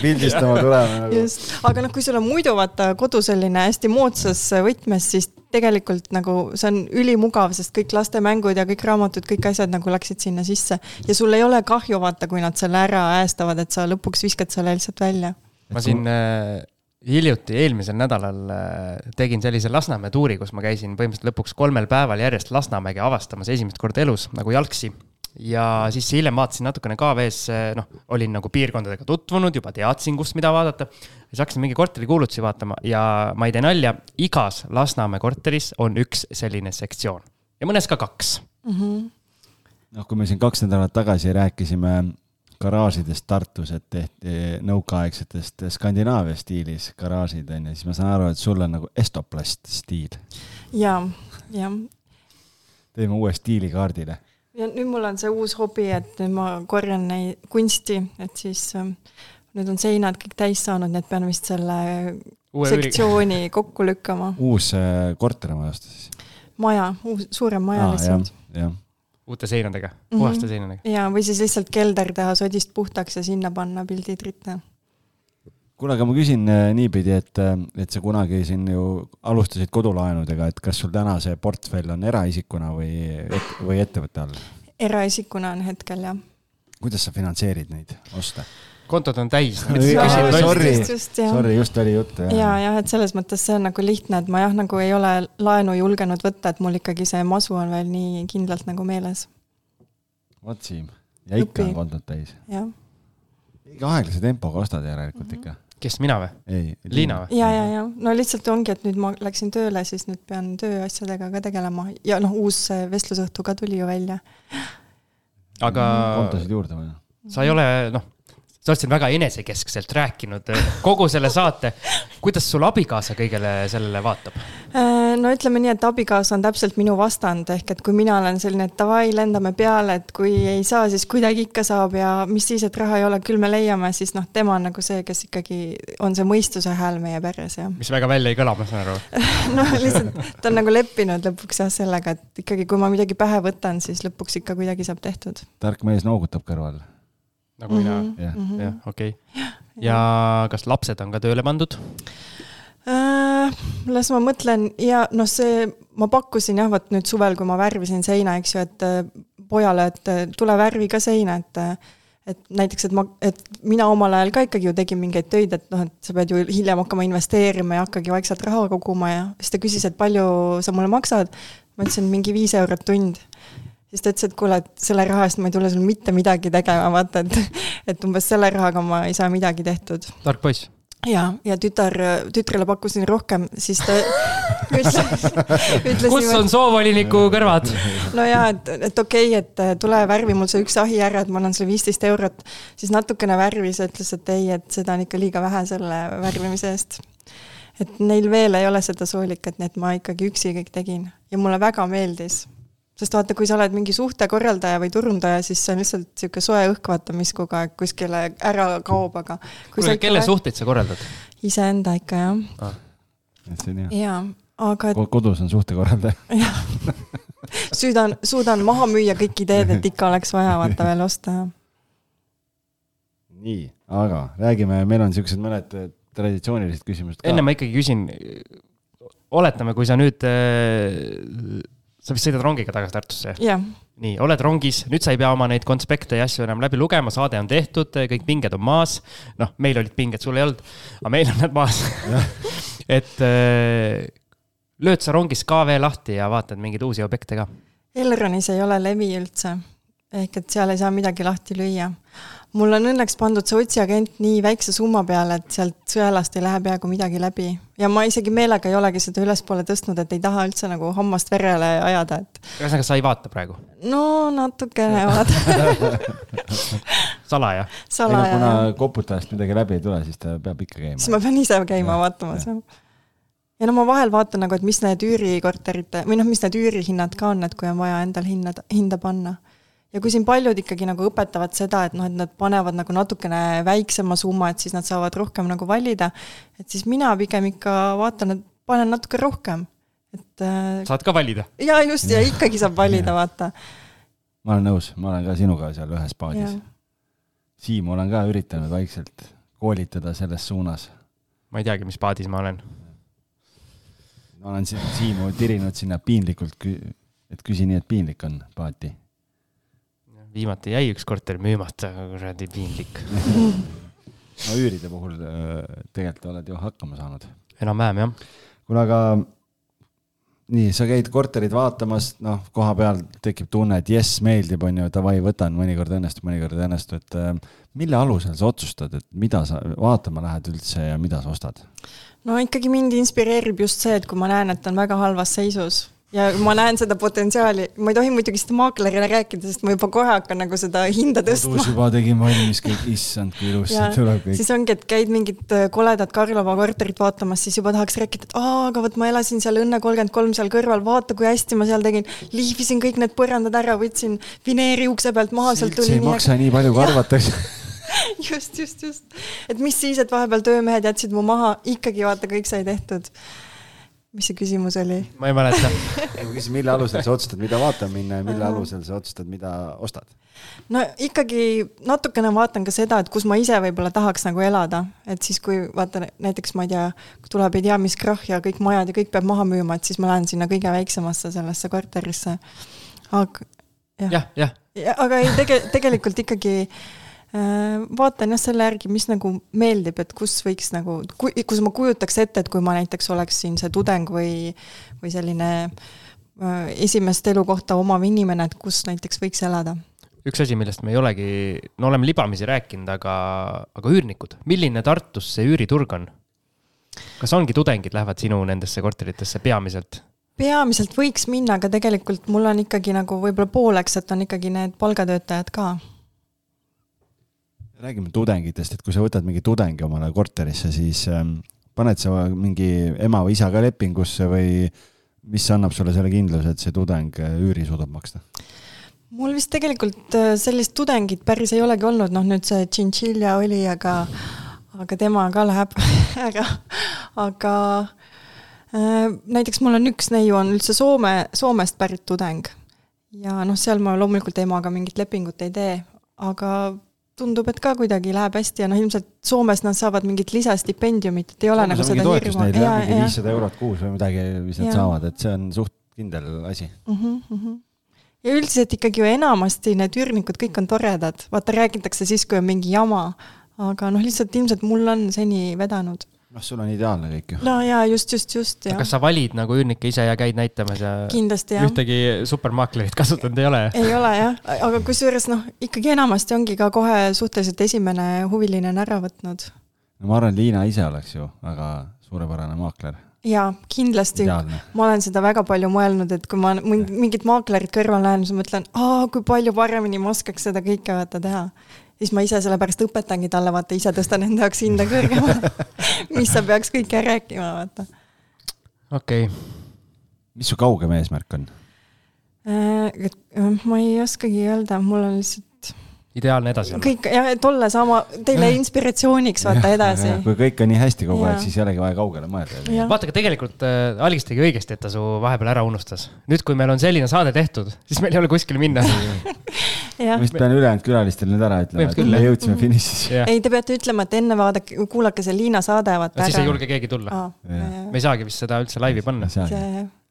Speaker 3: pildistama tulema nagu.
Speaker 4: just, aga noh, kui sul on muidu vaata kodu selline hästi moodsas võtmes, siis tegelikult nagu see on ülimugav, sest kõik lastemängud ja kõik raamatud, kõik asjad nagu läksid sinna sisse ja sul ei ole kahju, vaata, kui nad selle ära äästavad, et sa lõpuks viskad selle lihtsalt välja.
Speaker 2: ma siin äh, hiljuti, eelmisel nädalal äh, tegin sellise Lasnamäe tuuri, kus ma käisin põhimõtteliselt lõpuks kolmel päeval järjest Lasnamäge avastamas esimest korda elus nagu jalgsi ja siis hiljem vaatasin natukene KV-s, äh, noh, olin nagu piirkondadega tutvunud, juba teadsin, kust mida vaadata. siis hakkasin mingi korterikuulutusi vaatama ja ma ei tee nalja, igas Lasnamäe korteris on üks selline sektsioon ja mõnes ka kaks mm. -hmm
Speaker 3: noh, kui me siin kaks nädalat tagasi rääkisime garaažidest Tartus, et tehti nõukaaegsetest Skandinaavia stiilis garaažid onju, siis ma saan aru, et sul on nagu Estoplast stiil.
Speaker 4: ja, jah.
Speaker 3: teeme uue stiilikaardile.
Speaker 4: Ja nüüd mul on see uus hobi, et nüüd ma korjan neid kunsti, et siis äh, nüüd on seinad kõik täis saanud, nii et pean vist selle uue sektsiooni üri. kokku lükkama.
Speaker 3: uus äh, kortermaja osta siis?
Speaker 4: maja, uus, suurem maja lihtsalt.
Speaker 2: jah uute seinadega mm, -hmm. puhaste seinadega.
Speaker 4: ja, või siis lihtsalt kelder teha sodist puhtaks ja sinna panna pildid ritta.
Speaker 3: Kuule, aga ma küsin äh, niipidi, et, äh, et sa kunagi siin ju alustasid kodulaenudega, et kas sul täna see portfell on eraisikuna või et,, või ettevõtte all?
Speaker 4: eraisikuna on hetkel, jah.
Speaker 3: kuidas sa finantseerid neid oste?
Speaker 2: kontod on täis.
Speaker 3: Sorry, sorry, just oli juttu.
Speaker 4: ja, jah, et selles mõttes see on nagu lihtne, et ma jah, nagu ei ole laenu julgenud võtta, et mul ikkagi see masu on veel nii kindlalt nagu meeles.
Speaker 3: vot Siim, ja ikka Õpi. on kontod täis.
Speaker 4: jah.
Speaker 3: ikka aeglase tempoga ostad järelikult mm -hmm. ikka
Speaker 2: kes, mina või?
Speaker 3: ei,
Speaker 2: Liina või?
Speaker 4: ja, ja, ja no lihtsalt ongi, et nüüd ma läksin tööle, siis nüüd pean tööasjadega ka tegelema ja noh, uus vestlusõhtu ka tuli ju välja.
Speaker 2: aga.
Speaker 3: kontosid juurde või?
Speaker 2: sa ei ole, noh sa oled siin väga enesekeskselt rääkinud äh, kogu selle saate. kuidas sul abikaasa kõigele sellele vaatab?
Speaker 4: Äh, no ütleme nii, et abikaasa on täpselt minu vastand, ehk et kui mina olen selline, et davai, lendame peale, et kui ei saa, siis kuidagi ikka saab ja mis siis, et raha ei ole, küll me leiame, siis noh, tema on nagu see, kes ikkagi on see mõistuse hääl meie peres ja.
Speaker 2: mis väga välja ei kõla, ma saan aru
Speaker 4: noh, lihtsalt ta on nagu leppinud lõpuks jah sellega, et ikkagi, kui ma midagi pähe võtan, siis lõpuks ikka kuidagi saab tehtud.
Speaker 3: tark mees noogutab kõrval
Speaker 2: nagu mm -hmm. mina, jah, jah, okei. ja kas lapsed on ka tööle pandud?
Speaker 4: Äh, las ma mõtlen ja noh, see, ma pakkusin jah, vot nüüd suvel, kui ma värvisin seina, eks ju, et äh, pojale, et äh, tule värvi ka seina, et et näiteks, et ma, et mina omal ajal ka ikkagi ju tegin mingeid töid, et noh, et sa pead ju hiljem hakkama investeerima ja hakkagi vaikselt raha koguma ja siis ta küsis, et palju sa mulle maksad. ma ütlesin mingi viis eurot tund. Siis ta ütles, et kuule, et selle raha eest ma ei tule sul mitte midagi tegema, vaata, et, et umbes selle rahaga ma ei saa midagi tehtud.
Speaker 2: tark poiss
Speaker 4: ja, ja tütar, tütrele pakkusin rohkem, siis ta ütles,
Speaker 2: ütles kus on soovoliniku kõrvad?
Speaker 4: no jaa, et, et okei okay,, et tule värvi mul see üks ahi ära, et ma annan sulle viisteist eurot. siis natukene värvis ja ütles, et ei, et seda on ikka liiga vähe selle värvimise eest. et neil veel ei ole seda soolikat, nii et ma ikkagi üksi kõik tegin ja mulle väga meeldis sest vaata, kui sa oled mingi suhtekorraldaja või turundaja, siis see on lihtsalt niisugune soe õhk, vaata, mis kogu aeg kuskile ära kaob, aga
Speaker 2: kuule, kelle ikka... suhteid sa korraldad?
Speaker 4: iseenda ikka, jah
Speaker 3: ah.. see on hea.
Speaker 4: jaa, aga et...
Speaker 3: kodus on suhtekorraldaja.
Speaker 4: jah suudan, suudan maha müüa kõik ideed, et ikka oleks vaja vaata veel osta, jah.
Speaker 3: nii, aga räägime, meil on niisugused mõned äh, traditsioonilised küsimused ka.
Speaker 2: enne ma ikkagi küsin, oletame, kui sa nüüd äh, sa vist sõidad rongiga tagasi Tartusse?
Speaker 4: jah.
Speaker 2: nii, oled rongis, nüüd sa ei pea oma neid konspekte ja asju enam läbi lugema, saade on tehtud, kõik pinged on maas. noh, meil olid pinged, sul ei olnud, aga meil on need maas et äh, lööd sa rongis KV lahti ja vaatad mingeid uusi objekte ka?
Speaker 4: Elronis ei ole levi üldse, ehk et seal ei saa midagi lahti lüüa mul on õnneks pandud see otsiagent nii väikse summa peale, et sealt sõelast ei lähe peaaegu midagi läbi. ja ma isegi meelega ei olegi seda ülespoole tõstnud, et ei taha üldse nagu hammast verele ajada, et.
Speaker 2: ühesõnaga, sa ei vaata praegu?
Speaker 4: no natukene vaatan
Speaker 2: salaja?
Speaker 4: salaja,
Speaker 3: kuna koputajast midagi läbi ei tule, siis ta peab ikka käima.
Speaker 4: siis ma pean ise käima ja, vaatamas, jah ja no ma vahel vaatan nagu, et mis need üürikorterite või noh, mis need üürihinnad ka on, et kui on vaja endal hinna, hinda panna ja kui siin paljud ikkagi nagu õpetavad seda, et noh, et nad panevad nagu natukene väiksema summa, et siis nad saavad rohkem nagu valida, et siis mina pigem ikka vaatan, et panen natuke rohkem, et
Speaker 2: äh, saad ka valida?
Speaker 4: jaa, just, ja ikkagi saab valida, vaata.
Speaker 3: ma olen nõus, ma olen ka sinuga seal ühes paadis. Siimu olen ka üritanud vaikselt koolitada selles suunas.
Speaker 2: ma ei teagi, mis paadis ma olen.
Speaker 3: ma olen Siimu tirinud sinna piinlikult, et küsi nii, et piinlik on paati
Speaker 2: viimati jäi üks korter müümata, kuradi piinlik
Speaker 3: no üüride puhul äh, tegelikult oled ju hakkama saanud.
Speaker 2: enam-vähem jah.
Speaker 3: kuule, aga nii, sa käid korterit vaatamas, noh, koha peal tekib tunne, et jess, meeldib, on ju, davai, võtan, mõnikord õnnestub, mõnikord ei õnnestu, et äh, mille alusel sa otsustad, et mida sa vaatama lähed üldse ja mida sa ostad?
Speaker 4: no ikkagi mind inspireerib just see, et kui ma näen, et on väga halvas seisus ja ma näen seda potentsiaali, ma ei tohi muidugi seda maaklerile rääkida, sest ma juba kohe hakkan nagu seda hinda tõstma.
Speaker 3: kodus juba tegin valmis kõik, issand, kui ilusti tuleb kõik.
Speaker 4: siis ongi, et käid mingit äh, koledat Karlova korterit vaatamas, siis juba tahaks rääkida, et aa, aga vot ma elasin seal Õnne kolmkümmend kolm seal kõrval, vaata, kui hästi ma seal tegin. lihvisin kõik need põrandad ära, võtsin vineeri ukse pealt maha, sealt tuli.
Speaker 3: see ei maksa nii palju, kui arvatakse
Speaker 4: just, just, just. et mis siis, et vahepeal töömehed jätsid mu maha, ikkagi vaata, kõik sai tehtud mis see küsimus oli?
Speaker 2: ma ei mäleta
Speaker 3: ma küsin, mille alusel sa otsustad, mida vaatama minna ja mille alusel sa otsustad, mida ostad?
Speaker 4: no ikkagi natukene vaatan ka seda, et kus ma ise võib-olla tahaks nagu elada, et siis, kui vaata näiteks ma ei tea, tuleb ei tea mis krahh ja kõik majad ja kõik peab maha müüma, et siis ma lähen sinna kõige väiksemasse sellesse korterisse. aga
Speaker 2: jah ja,, jah
Speaker 4: ja,. aga ei, tege-, tegelikult ikkagi vaatan jah selle järgi, mis nagu meeldib, et kus võiks nagu, kus ma kujutaks ette, et kui ma näiteks oleksin see tudeng või, või selline äh, esimest elukohta omav inimene, et kus näiteks võiks elada
Speaker 2: üks asi, millest me ei olegi, no oleme libamisi rääkinud, aga, aga üürnikud, milline Tartus see üüriturg on? kas ongi tudengid lähevad sinu nendesse korteritesse peamiselt?
Speaker 4: peamiselt võiks minna, aga tegelikult mul on ikkagi nagu võib-olla pooleks, et on ikkagi need palgatöötajad ka
Speaker 3: räägime tudengitest, et kui sa võtad mingi tudengi omale korterisse, siis ähm, paned sa mingi ema või isaga lepingusse või mis annab sulle selle kindluse, et see tudeng äh, üüri suudab maksta?
Speaker 4: mul vist tegelikult äh, sellist tudengit päris ei olegi olnud, noh nüüd see tšintšilja oli, aga, aga tema ka läheb ära, aga äh, näiteks mul on üks neiu on üldse Soome, Soomest pärit tudeng. ja noh, seal ma loomulikult emaga mingit lepingut ei tee, aga tundub, et ka kuidagi läheb hästi ja noh, ilmselt Soomes nad saavad mingit lisastipendiumit, et ei ole nagu seda
Speaker 3: hirmu. Neil jah, mingi viissada eurot kuus või midagi, mis nad ja. saavad, et see on suht kindel asi mm.
Speaker 4: -hmm, mm -hmm ja üldiselt ikkagi ju enamasti need üürnikud kõik on toredad, vaata räägitakse siis, kui on mingi jama, aga noh, lihtsalt ilmselt mul on seni vedanud
Speaker 3: noh, sul on ideaalne kõik ju.
Speaker 4: no jaa, just, just, just.
Speaker 2: kas sa valid nagu üürnikke ise ja käid näitamas ja?
Speaker 4: kindlasti jah.
Speaker 2: ühtegi supermaaklerit kasutanud ei ole?
Speaker 4: ei ole jah, aga kusjuures noh, ikkagi enamasti ongi ka kohe suhteliselt esimene huviline on ära võtnud.
Speaker 3: no ma arvan, Liina ise oleks ju väga suurepärane maakler
Speaker 4: jaa, kindlasti. ma olen seda väga palju mõelnud, et kui ma mingit maaklerit kõrval näen, siis ma mõtlen, aa, kui palju paremini ma oskaks seda kõike vaata teha siis ma ise sellepärast õpetangi talle, vaata ise tõstan enda jaoks hinda kõrgemale mis sa peaks kõike rääkima, vaata.
Speaker 2: okei okay..
Speaker 3: mis su kaugem eesmärk on?
Speaker 4: Äh, ma ei oskagi öelda, mul on lihtsalt
Speaker 2: ideaalne edasi olla.
Speaker 4: kõik, jah, et olla sama, teile inspiratsiooniks vaata edasi.
Speaker 3: kui kõik on nii hästi kogu aeg, siis ei olegi vaja kaugele mõelda.
Speaker 2: vaata, aga tegelikult äh, Algis tegi õigesti, et ta su vahepeal ära unustas. nüüd, kui meil on selline saade tehtud, siis meil ei ole kuskile minna
Speaker 3: ma vist pean ülejäänud külalistele nüüd ära ütlema, et me jõudsime mm -hmm. finišisse.
Speaker 4: ei, te peate ütlema, et enne vaadake, kuulake see Liina saade, vaata
Speaker 2: ära. siis ei julge keegi tulla. me ei saagi vist seda üldse laivi panna.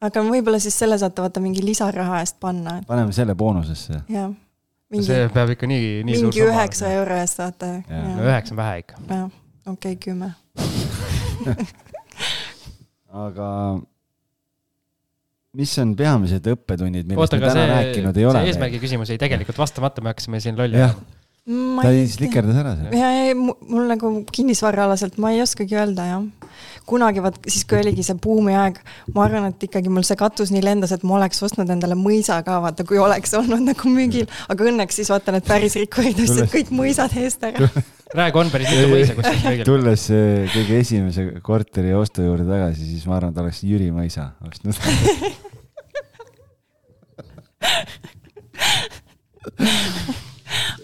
Speaker 4: aga võib-olla siis selle saate vaata mingi lisaraha eest panna.
Speaker 3: paneme selle boonusesse.
Speaker 4: jah
Speaker 2: mingi, see peab ikka nii, nii
Speaker 4: mingi üheksa euro eest saate.
Speaker 2: no üheksa on vähe ikka.
Speaker 4: jah, okei okay,, kümme
Speaker 3: aga mis on peamised õppetunnid, millest Oota, me täna see, rääkinud ei ole?
Speaker 2: eesmärgi küsimus jäi tegelikult vastamata, me hakkasime siin lolli ajama.
Speaker 3: Ta slikerdas ära
Speaker 4: selle. ja, ja mul nagu kinnisvaraalaselt ma ei oskagi öelda jah kunagi vaat siis, kui oligi see buumiaeg, ma arvan, et ikkagi mul see katus nii lendas, et ma oleks ostnud endale mõisa ka, vaata, kui oleks olnud nagu müügil, aga õnneks siis vaata, need päris rikkurid ostsid kõik mõisad eest ära.
Speaker 2: praegu on päris mitu mõisa kuskil müügil.
Speaker 3: tulles kõige esimese korteri ostu juurde tagasi, siis ma arvan, et oleks Jüri mõisa ostnud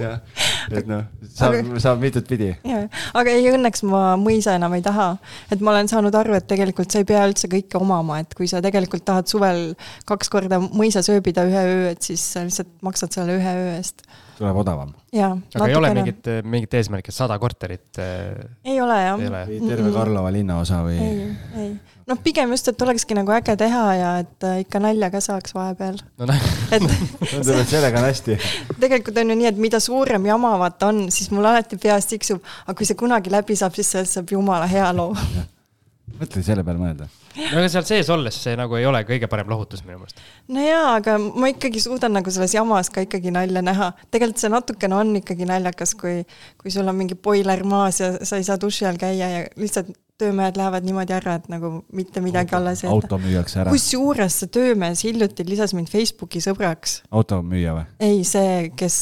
Speaker 3: jah, et noh, saab, saab mitut pidi.
Speaker 4: aga ei, õnneks ma mõisa enam ei taha. et ma olen saanud aru, et tegelikult sa ei pea üldse kõike omama, et kui sa tegelikult tahad suvel kaks korda mõisas ööbida ühe öö, et siis sa lihtsalt maksad selle ühe öö eest.
Speaker 3: tuleb odavam.
Speaker 2: aga ei ole mingit, mingit eesmärki, sada korterit?
Speaker 4: Äh, ei ole jah.
Speaker 3: terve Karlova linnaosa või?
Speaker 4: ei, ei noh, pigem just, et olekski nagu äge teha ja et äh, ikka nalja ka saaks vahepeal
Speaker 2: no,. et
Speaker 3: tundub, et sellega on hästi.
Speaker 4: tegelikult on ju nii, et mida suurem jama vaata on, siis mul alati peas tiksub, aga kui see kunagi läbi saab, siis sellest saab jumala hea loo.
Speaker 3: mõtle selle peale mõelda.
Speaker 2: No aga seal sees olles see nagu ei ole kõige parem lohutus minu meelest.
Speaker 4: no jaa, aga ma ikkagi suudan nagu selles jamas ka ikkagi nalja näha. tegelikult see natukene on ikkagi naljakas, kui, kui sul on mingi boiler maas ja sa ei saa duši all käia ja lihtsalt töömehed lähevad niimoodi ära, et nagu mitte midagi auto, alles ei
Speaker 3: jäta. auto müüakse ära.
Speaker 4: kusjuures see töömees hiljuti lisas mind Facebooki sõbraks.
Speaker 3: automüüja või?
Speaker 4: ei, see, kes,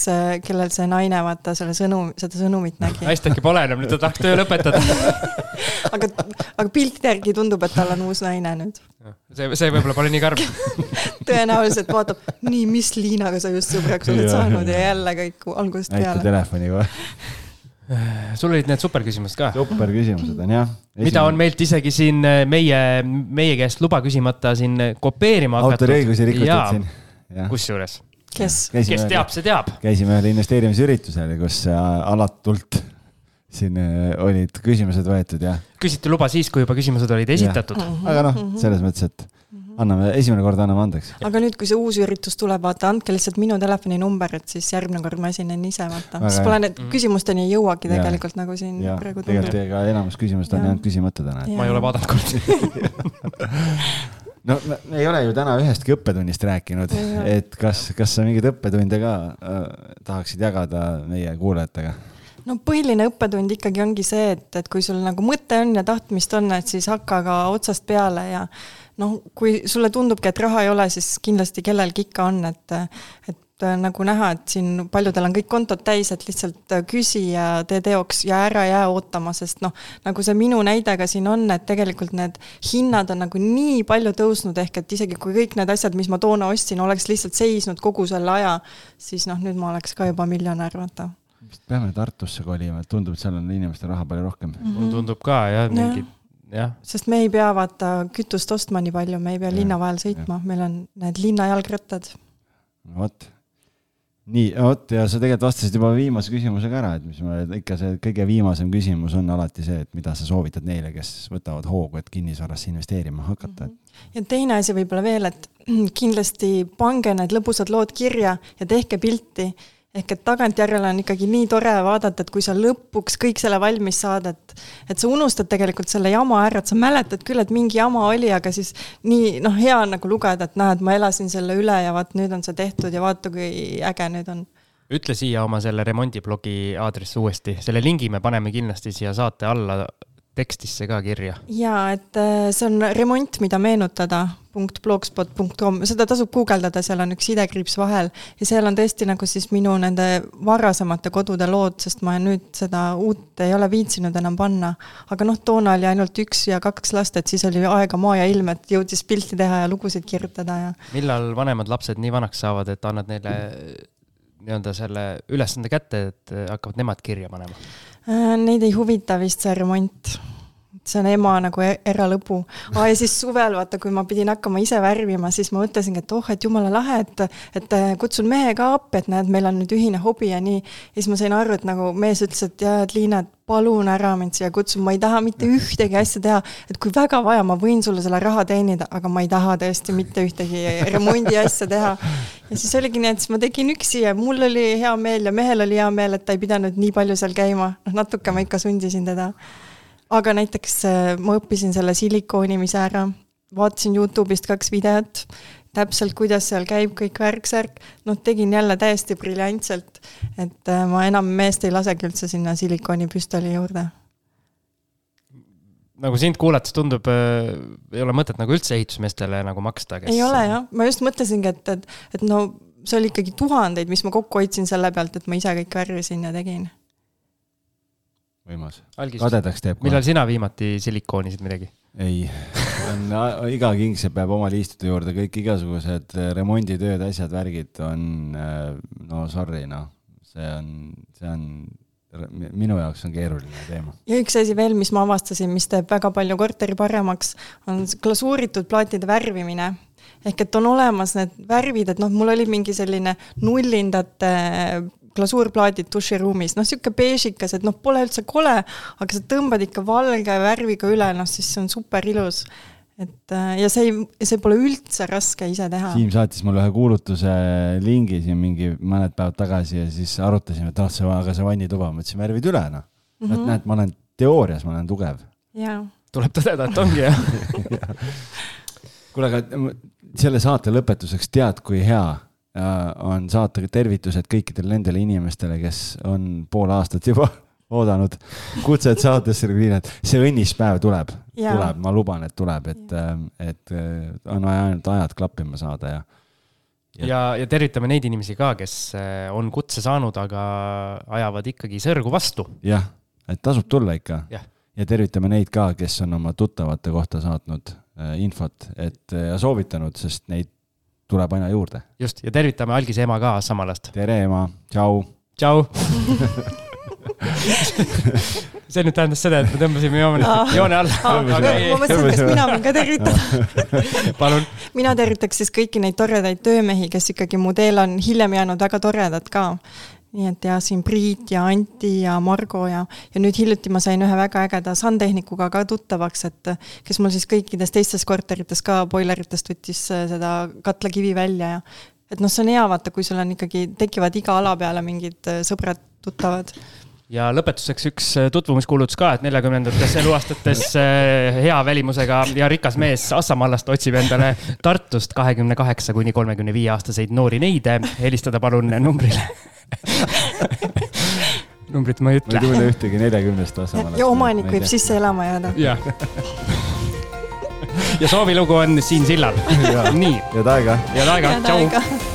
Speaker 4: kellel see naine vaata selle sõnum, seda sõnumit nägi.
Speaker 2: naist äkki pole enam, nüüd ta tahaks töö lõpetada
Speaker 4: aga, aga piltide järgi tundub, et tal on uus naine nüüd.
Speaker 2: see, see võib-olla pole nii karm
Speaker 4: tõenäoliselt vaatab, nii, mis Liinaga sa just sõbraks oled saanud ja jälle kõik algusest peale.
Speaker 3: näita telefoni kohe
Speaker 2: sul olid need superküsimused ka?
Speaker 3: superküsimused on jah.
Speaker 2: mida on meilt isegi siin äh, meie, meie käest luba küsimata siin äh, kopeerima
Speaker 3: hakatud. autoriõigusi rikutud siin.
Speaker 2: kusjuures.
Speaker 4: kes?
Speaker 2: kes teab, see teab.
Speaker 3: käisime ühel investeerimisüritusel, kus äh, alatult siin olid küsimused võetud ja.
Speaker 2: küsiti luba siis, kui juba küsimused olid esitatud.
Speaker 3: aga noh, selles mõttes, et anname, esimene kord anname andeks.
Speaker 4: aga nüüd, kui see uus üritus tuleb, vaata, andke lihtsalt minu telefoninumber, et siis järgmine kord ma esinen ise, vaata. siis pole need küsimusteni ei jõuagi tegelikult ja. nagu siin ja. praegu
Speaker 3: tundub. tegelikult ega enamus küsimused on jäänud küsimata täna.
Speaker 2: ma ei ole vaadanud kord
Speaker 3: no me ei ole ju täna ühestki õppetunnist rääkinud, et kas, kas sa mingeid õppetunde ka äh, tahaksid jagada meie kuulajatega?
Speaker 4: No põhiline õppetund ikkagi ongi see, et, et kui sul nagu mõte on ja tahtmist on, et siis hakka ka otsast peale ja noh, kui sulle tundubki, et raha ei ole, siis kindlasti kellelgi ikka on, et, et äh, nagu näha, et siin paljudel on kõik kontod täis, et lihtsalt äh, küsi ja tee teoks ja ära jää ootama, sest noh, nagu see minu näide ka siin on, et tegelikult need hinnad on nagu nii palju tõusnud, ehk et isegi kui kõik need asjad, mis ma toona ostsin, oleks lihtsalt seisnud kogu selle aja, siis noh, nüüd ma oleks ka juba miljonär, vaata
Speaker 3: vist peame Tartusse kolima, et tundub, et seal on inimestel raha palju rohkem mm.
Speaker 2: -hmm. tundub ka jah, mingid jah.
Speaker 4: sest me ei pea vaata kütust ostma nii palju, me ei pea ja, linna vahel sõitma, meil on need linnajalgrattad.
Speaker 3: vot, nii, vot ja sa tegelikult vastasid juba viimase küsimusega ära, et mis ma, ikka see kõige viimasem küsimus on alati see, et mida sa soovitad neile, kes võtavad hoogu, et kinnisvarasse investeerima hakata mm.
Speaker 4: -hmm. ja teine asi võib-olla veel, et kindlasti pange need lõbusad lood kirja ja tehke pilti ehk et tagantjärele on ikkagi nii tore vaadata, et kui sa lõpuks kõik selle valmis saad, et et sa unustad tegelikult selle jama ära, et sa mäletad küll, et mingi jama oli, aga siis nii noh, hea on nagu lugeda, et näed, ma elasin selle üle ja vaat nüüd on see tehtud ja vaata, kui äge nüüd on.
Speaker 2: Ütle siia oma selle remondiblogi aadress uuesti, selle lingi me paneme kindlasti siia saate alla tekstisse ka kirja.
Speaker 4: ja et äh, see on remont, mida meenutada punkt blogspot.com, seda tasub guugeldada, seal on üks sidekriips vahel ja seal on tõesti nagu siis minu nende varasemate kodude lood, sest ma nüüd seda uut ei ole viitsinud enam panna. aga noh, toona oli ainult üks ja kaks last, et siis oli aega maa ja ilm, et jõudis pilti teha ja lugusid kirjutada ja.
Speaker 2: millal vanemad lapsed nii vanaks saavad, et annad neile nii-öelda selle ülesande kätte, et hakkavad nemad kirja panema?
Speaker 4: Äh, neid ei huvita vist see remont. See on ema nagu e-, eralõbu ah,. ja siis suvel, vaata, kui ma pidin hakkama ise värvima, siis ma mõtlesingi, et oh, et jumala lahe, et, et äh, kutsun mehe ka appi, et näed, meil on nüüd ühine hobi ja nii. ja siis ma sain aru, et nagu mees ütles, et jaa, et Liina, et palun ära mind siia kutsu, ma ei taha mitte ühtegi asja teha, et kui väga vaja, ma võin sulle selle raha teenida, aga ma ei taha tõesti mitte ühtegi remondi asja teha. ja siis oligi nii, et siis ma tegin üksi ja mul oli hea meel ja mehel oli hea meel, et ta ei pidanud nii palju seal käima, noh natuke ma ikka sundisin teda. Aga näiteks äh, ma õppisin selle silikoonimise ära, vaatasin Youtube'ist kaks videot täpselt, kuidas seal käib kõik värk-särk, noh, tegin jälle täiesti briljantselt, et äh, ma enam meest ei lasegi üldse sinna silikonipüstoli juurde.
Speaker 2: nagu sind kuulates tundub, äh, ei ole mõtet nagu üldse ehitusmeestele nagu maksta,
Speaker 4: kes ei ole jah, ma just mõtlesingi, et, et, et no see oli ikkagi tuhandeid, mis ma kokku hoidsin selle pealt, et ma ise kõik värvisin ja tegin.
Speaker 3: Võimas. kadedaks teeb.
Speaker 2: millal sina viimati silikoonisid midagi?
Speaker 3: ei, on iga kingsepp peab oma liistude juurde, kõik igasugused äh, remonditööd, asjad, värgid on äh, no sorry, noh, see on, see on minu jaoks on keeruline teema.
Speaker 4: ja üks asi veel, mis ma avastasin, mis teeb väga palju korteri paremaks, on glasuuritud plaatide värvimine. ehk et on olemas need värvid, et noh, mul oli mingi selline nullindate glasuurplaadid duširuumis, noh, niisugune beežikas, et noh, pole üldse kole, aga sa tõmbad ikka valge värviga üle, noh siis see on super ilus. et äh, ja see ei, see pole üldse raske ise teha.
Speaker 3: Siim saatis mulle ühe kuulutuse lingi siin mingi mõned päevad tagasi ja siis arutasime, et ah, see, aga see vannituba, ma ütlesin, värvid üle, noh mm -hmm.. et näed, ma olen teoorias, ma olen tugev.
Speaker 2: tuleb tõdeda, et ongi jah
Speaker 3: kuule, aga selle saate lõpetuseks tead, kui hea on saata tervitused kõikidele nendele inimestele, kes on pool aastat juba oodanud kutset saatesse, see õnnispäev tuleb, tuleb, ma luban, et tuleb, et, et on vaja ainult ajad klappima saada ja.
Speaker 2: ja, ja, ja tervitame neid inimesi ka, kes eh, on kutse saanud, aga ajavad ikkagi sõrgu vastu.
Speaker 3: jah, et tasub tulla ikka. ja tervitame neid ka, kes on oma tuttavate kohta saatnud eh, infot, et ja soovitanud, sest neid tuleb aina juurde.
Speaker 2: just, ja tervitame algise ema ka Samalast.
Speaker 3: tere, ema, tšau.
Speaker 2: tšau see nüüd tähendas seda, et me tõmbasime joone, joone alla.
Speaker 4: ma mõtlesin, kas mina võin ka tervitada
Speaker 2: palun.
Speaker 4: mina tervitaks siis kõiki neid toredaid töömehi, kes ikkagi mu teel on hiljem jäänud väga toredad ka nii et ja siin Priit ja Anti ja Margo ja, ja nüüd hiljuti ma sain ühe väga ägeda sandtehnikuga ka tuttavaks, et kes mul siis kõikides teistes korterites ka boileritest võttis äh, seda katlakivi välja ja et noh, see on hea vaata, kui sul on ikkagi, tekivad iga ala peale mingid äh, sõbrad, tuttavad
Speaker 2: ja lõpetuseks üks äh, tutvumiskuulutus ka, et neljakümnendates eluaastates hea välimusega ja rikas mees Assamallast otsib endale Tartust kahekümne kaheksa kuni kolmekümne viie aastaseid noori neide. helistada palun numbrile numbrit ma ei ütle.
Speaker 3: ma ei tunne ühtegi neljakümnest asemel.
Speaker 4: ja omanik võib sisse elama jääda.
Speaker 2: jah. ja soovilugu on Siin sillal. nii.
Speaker 3: head aega.
Speaker 2: head aega, tšau.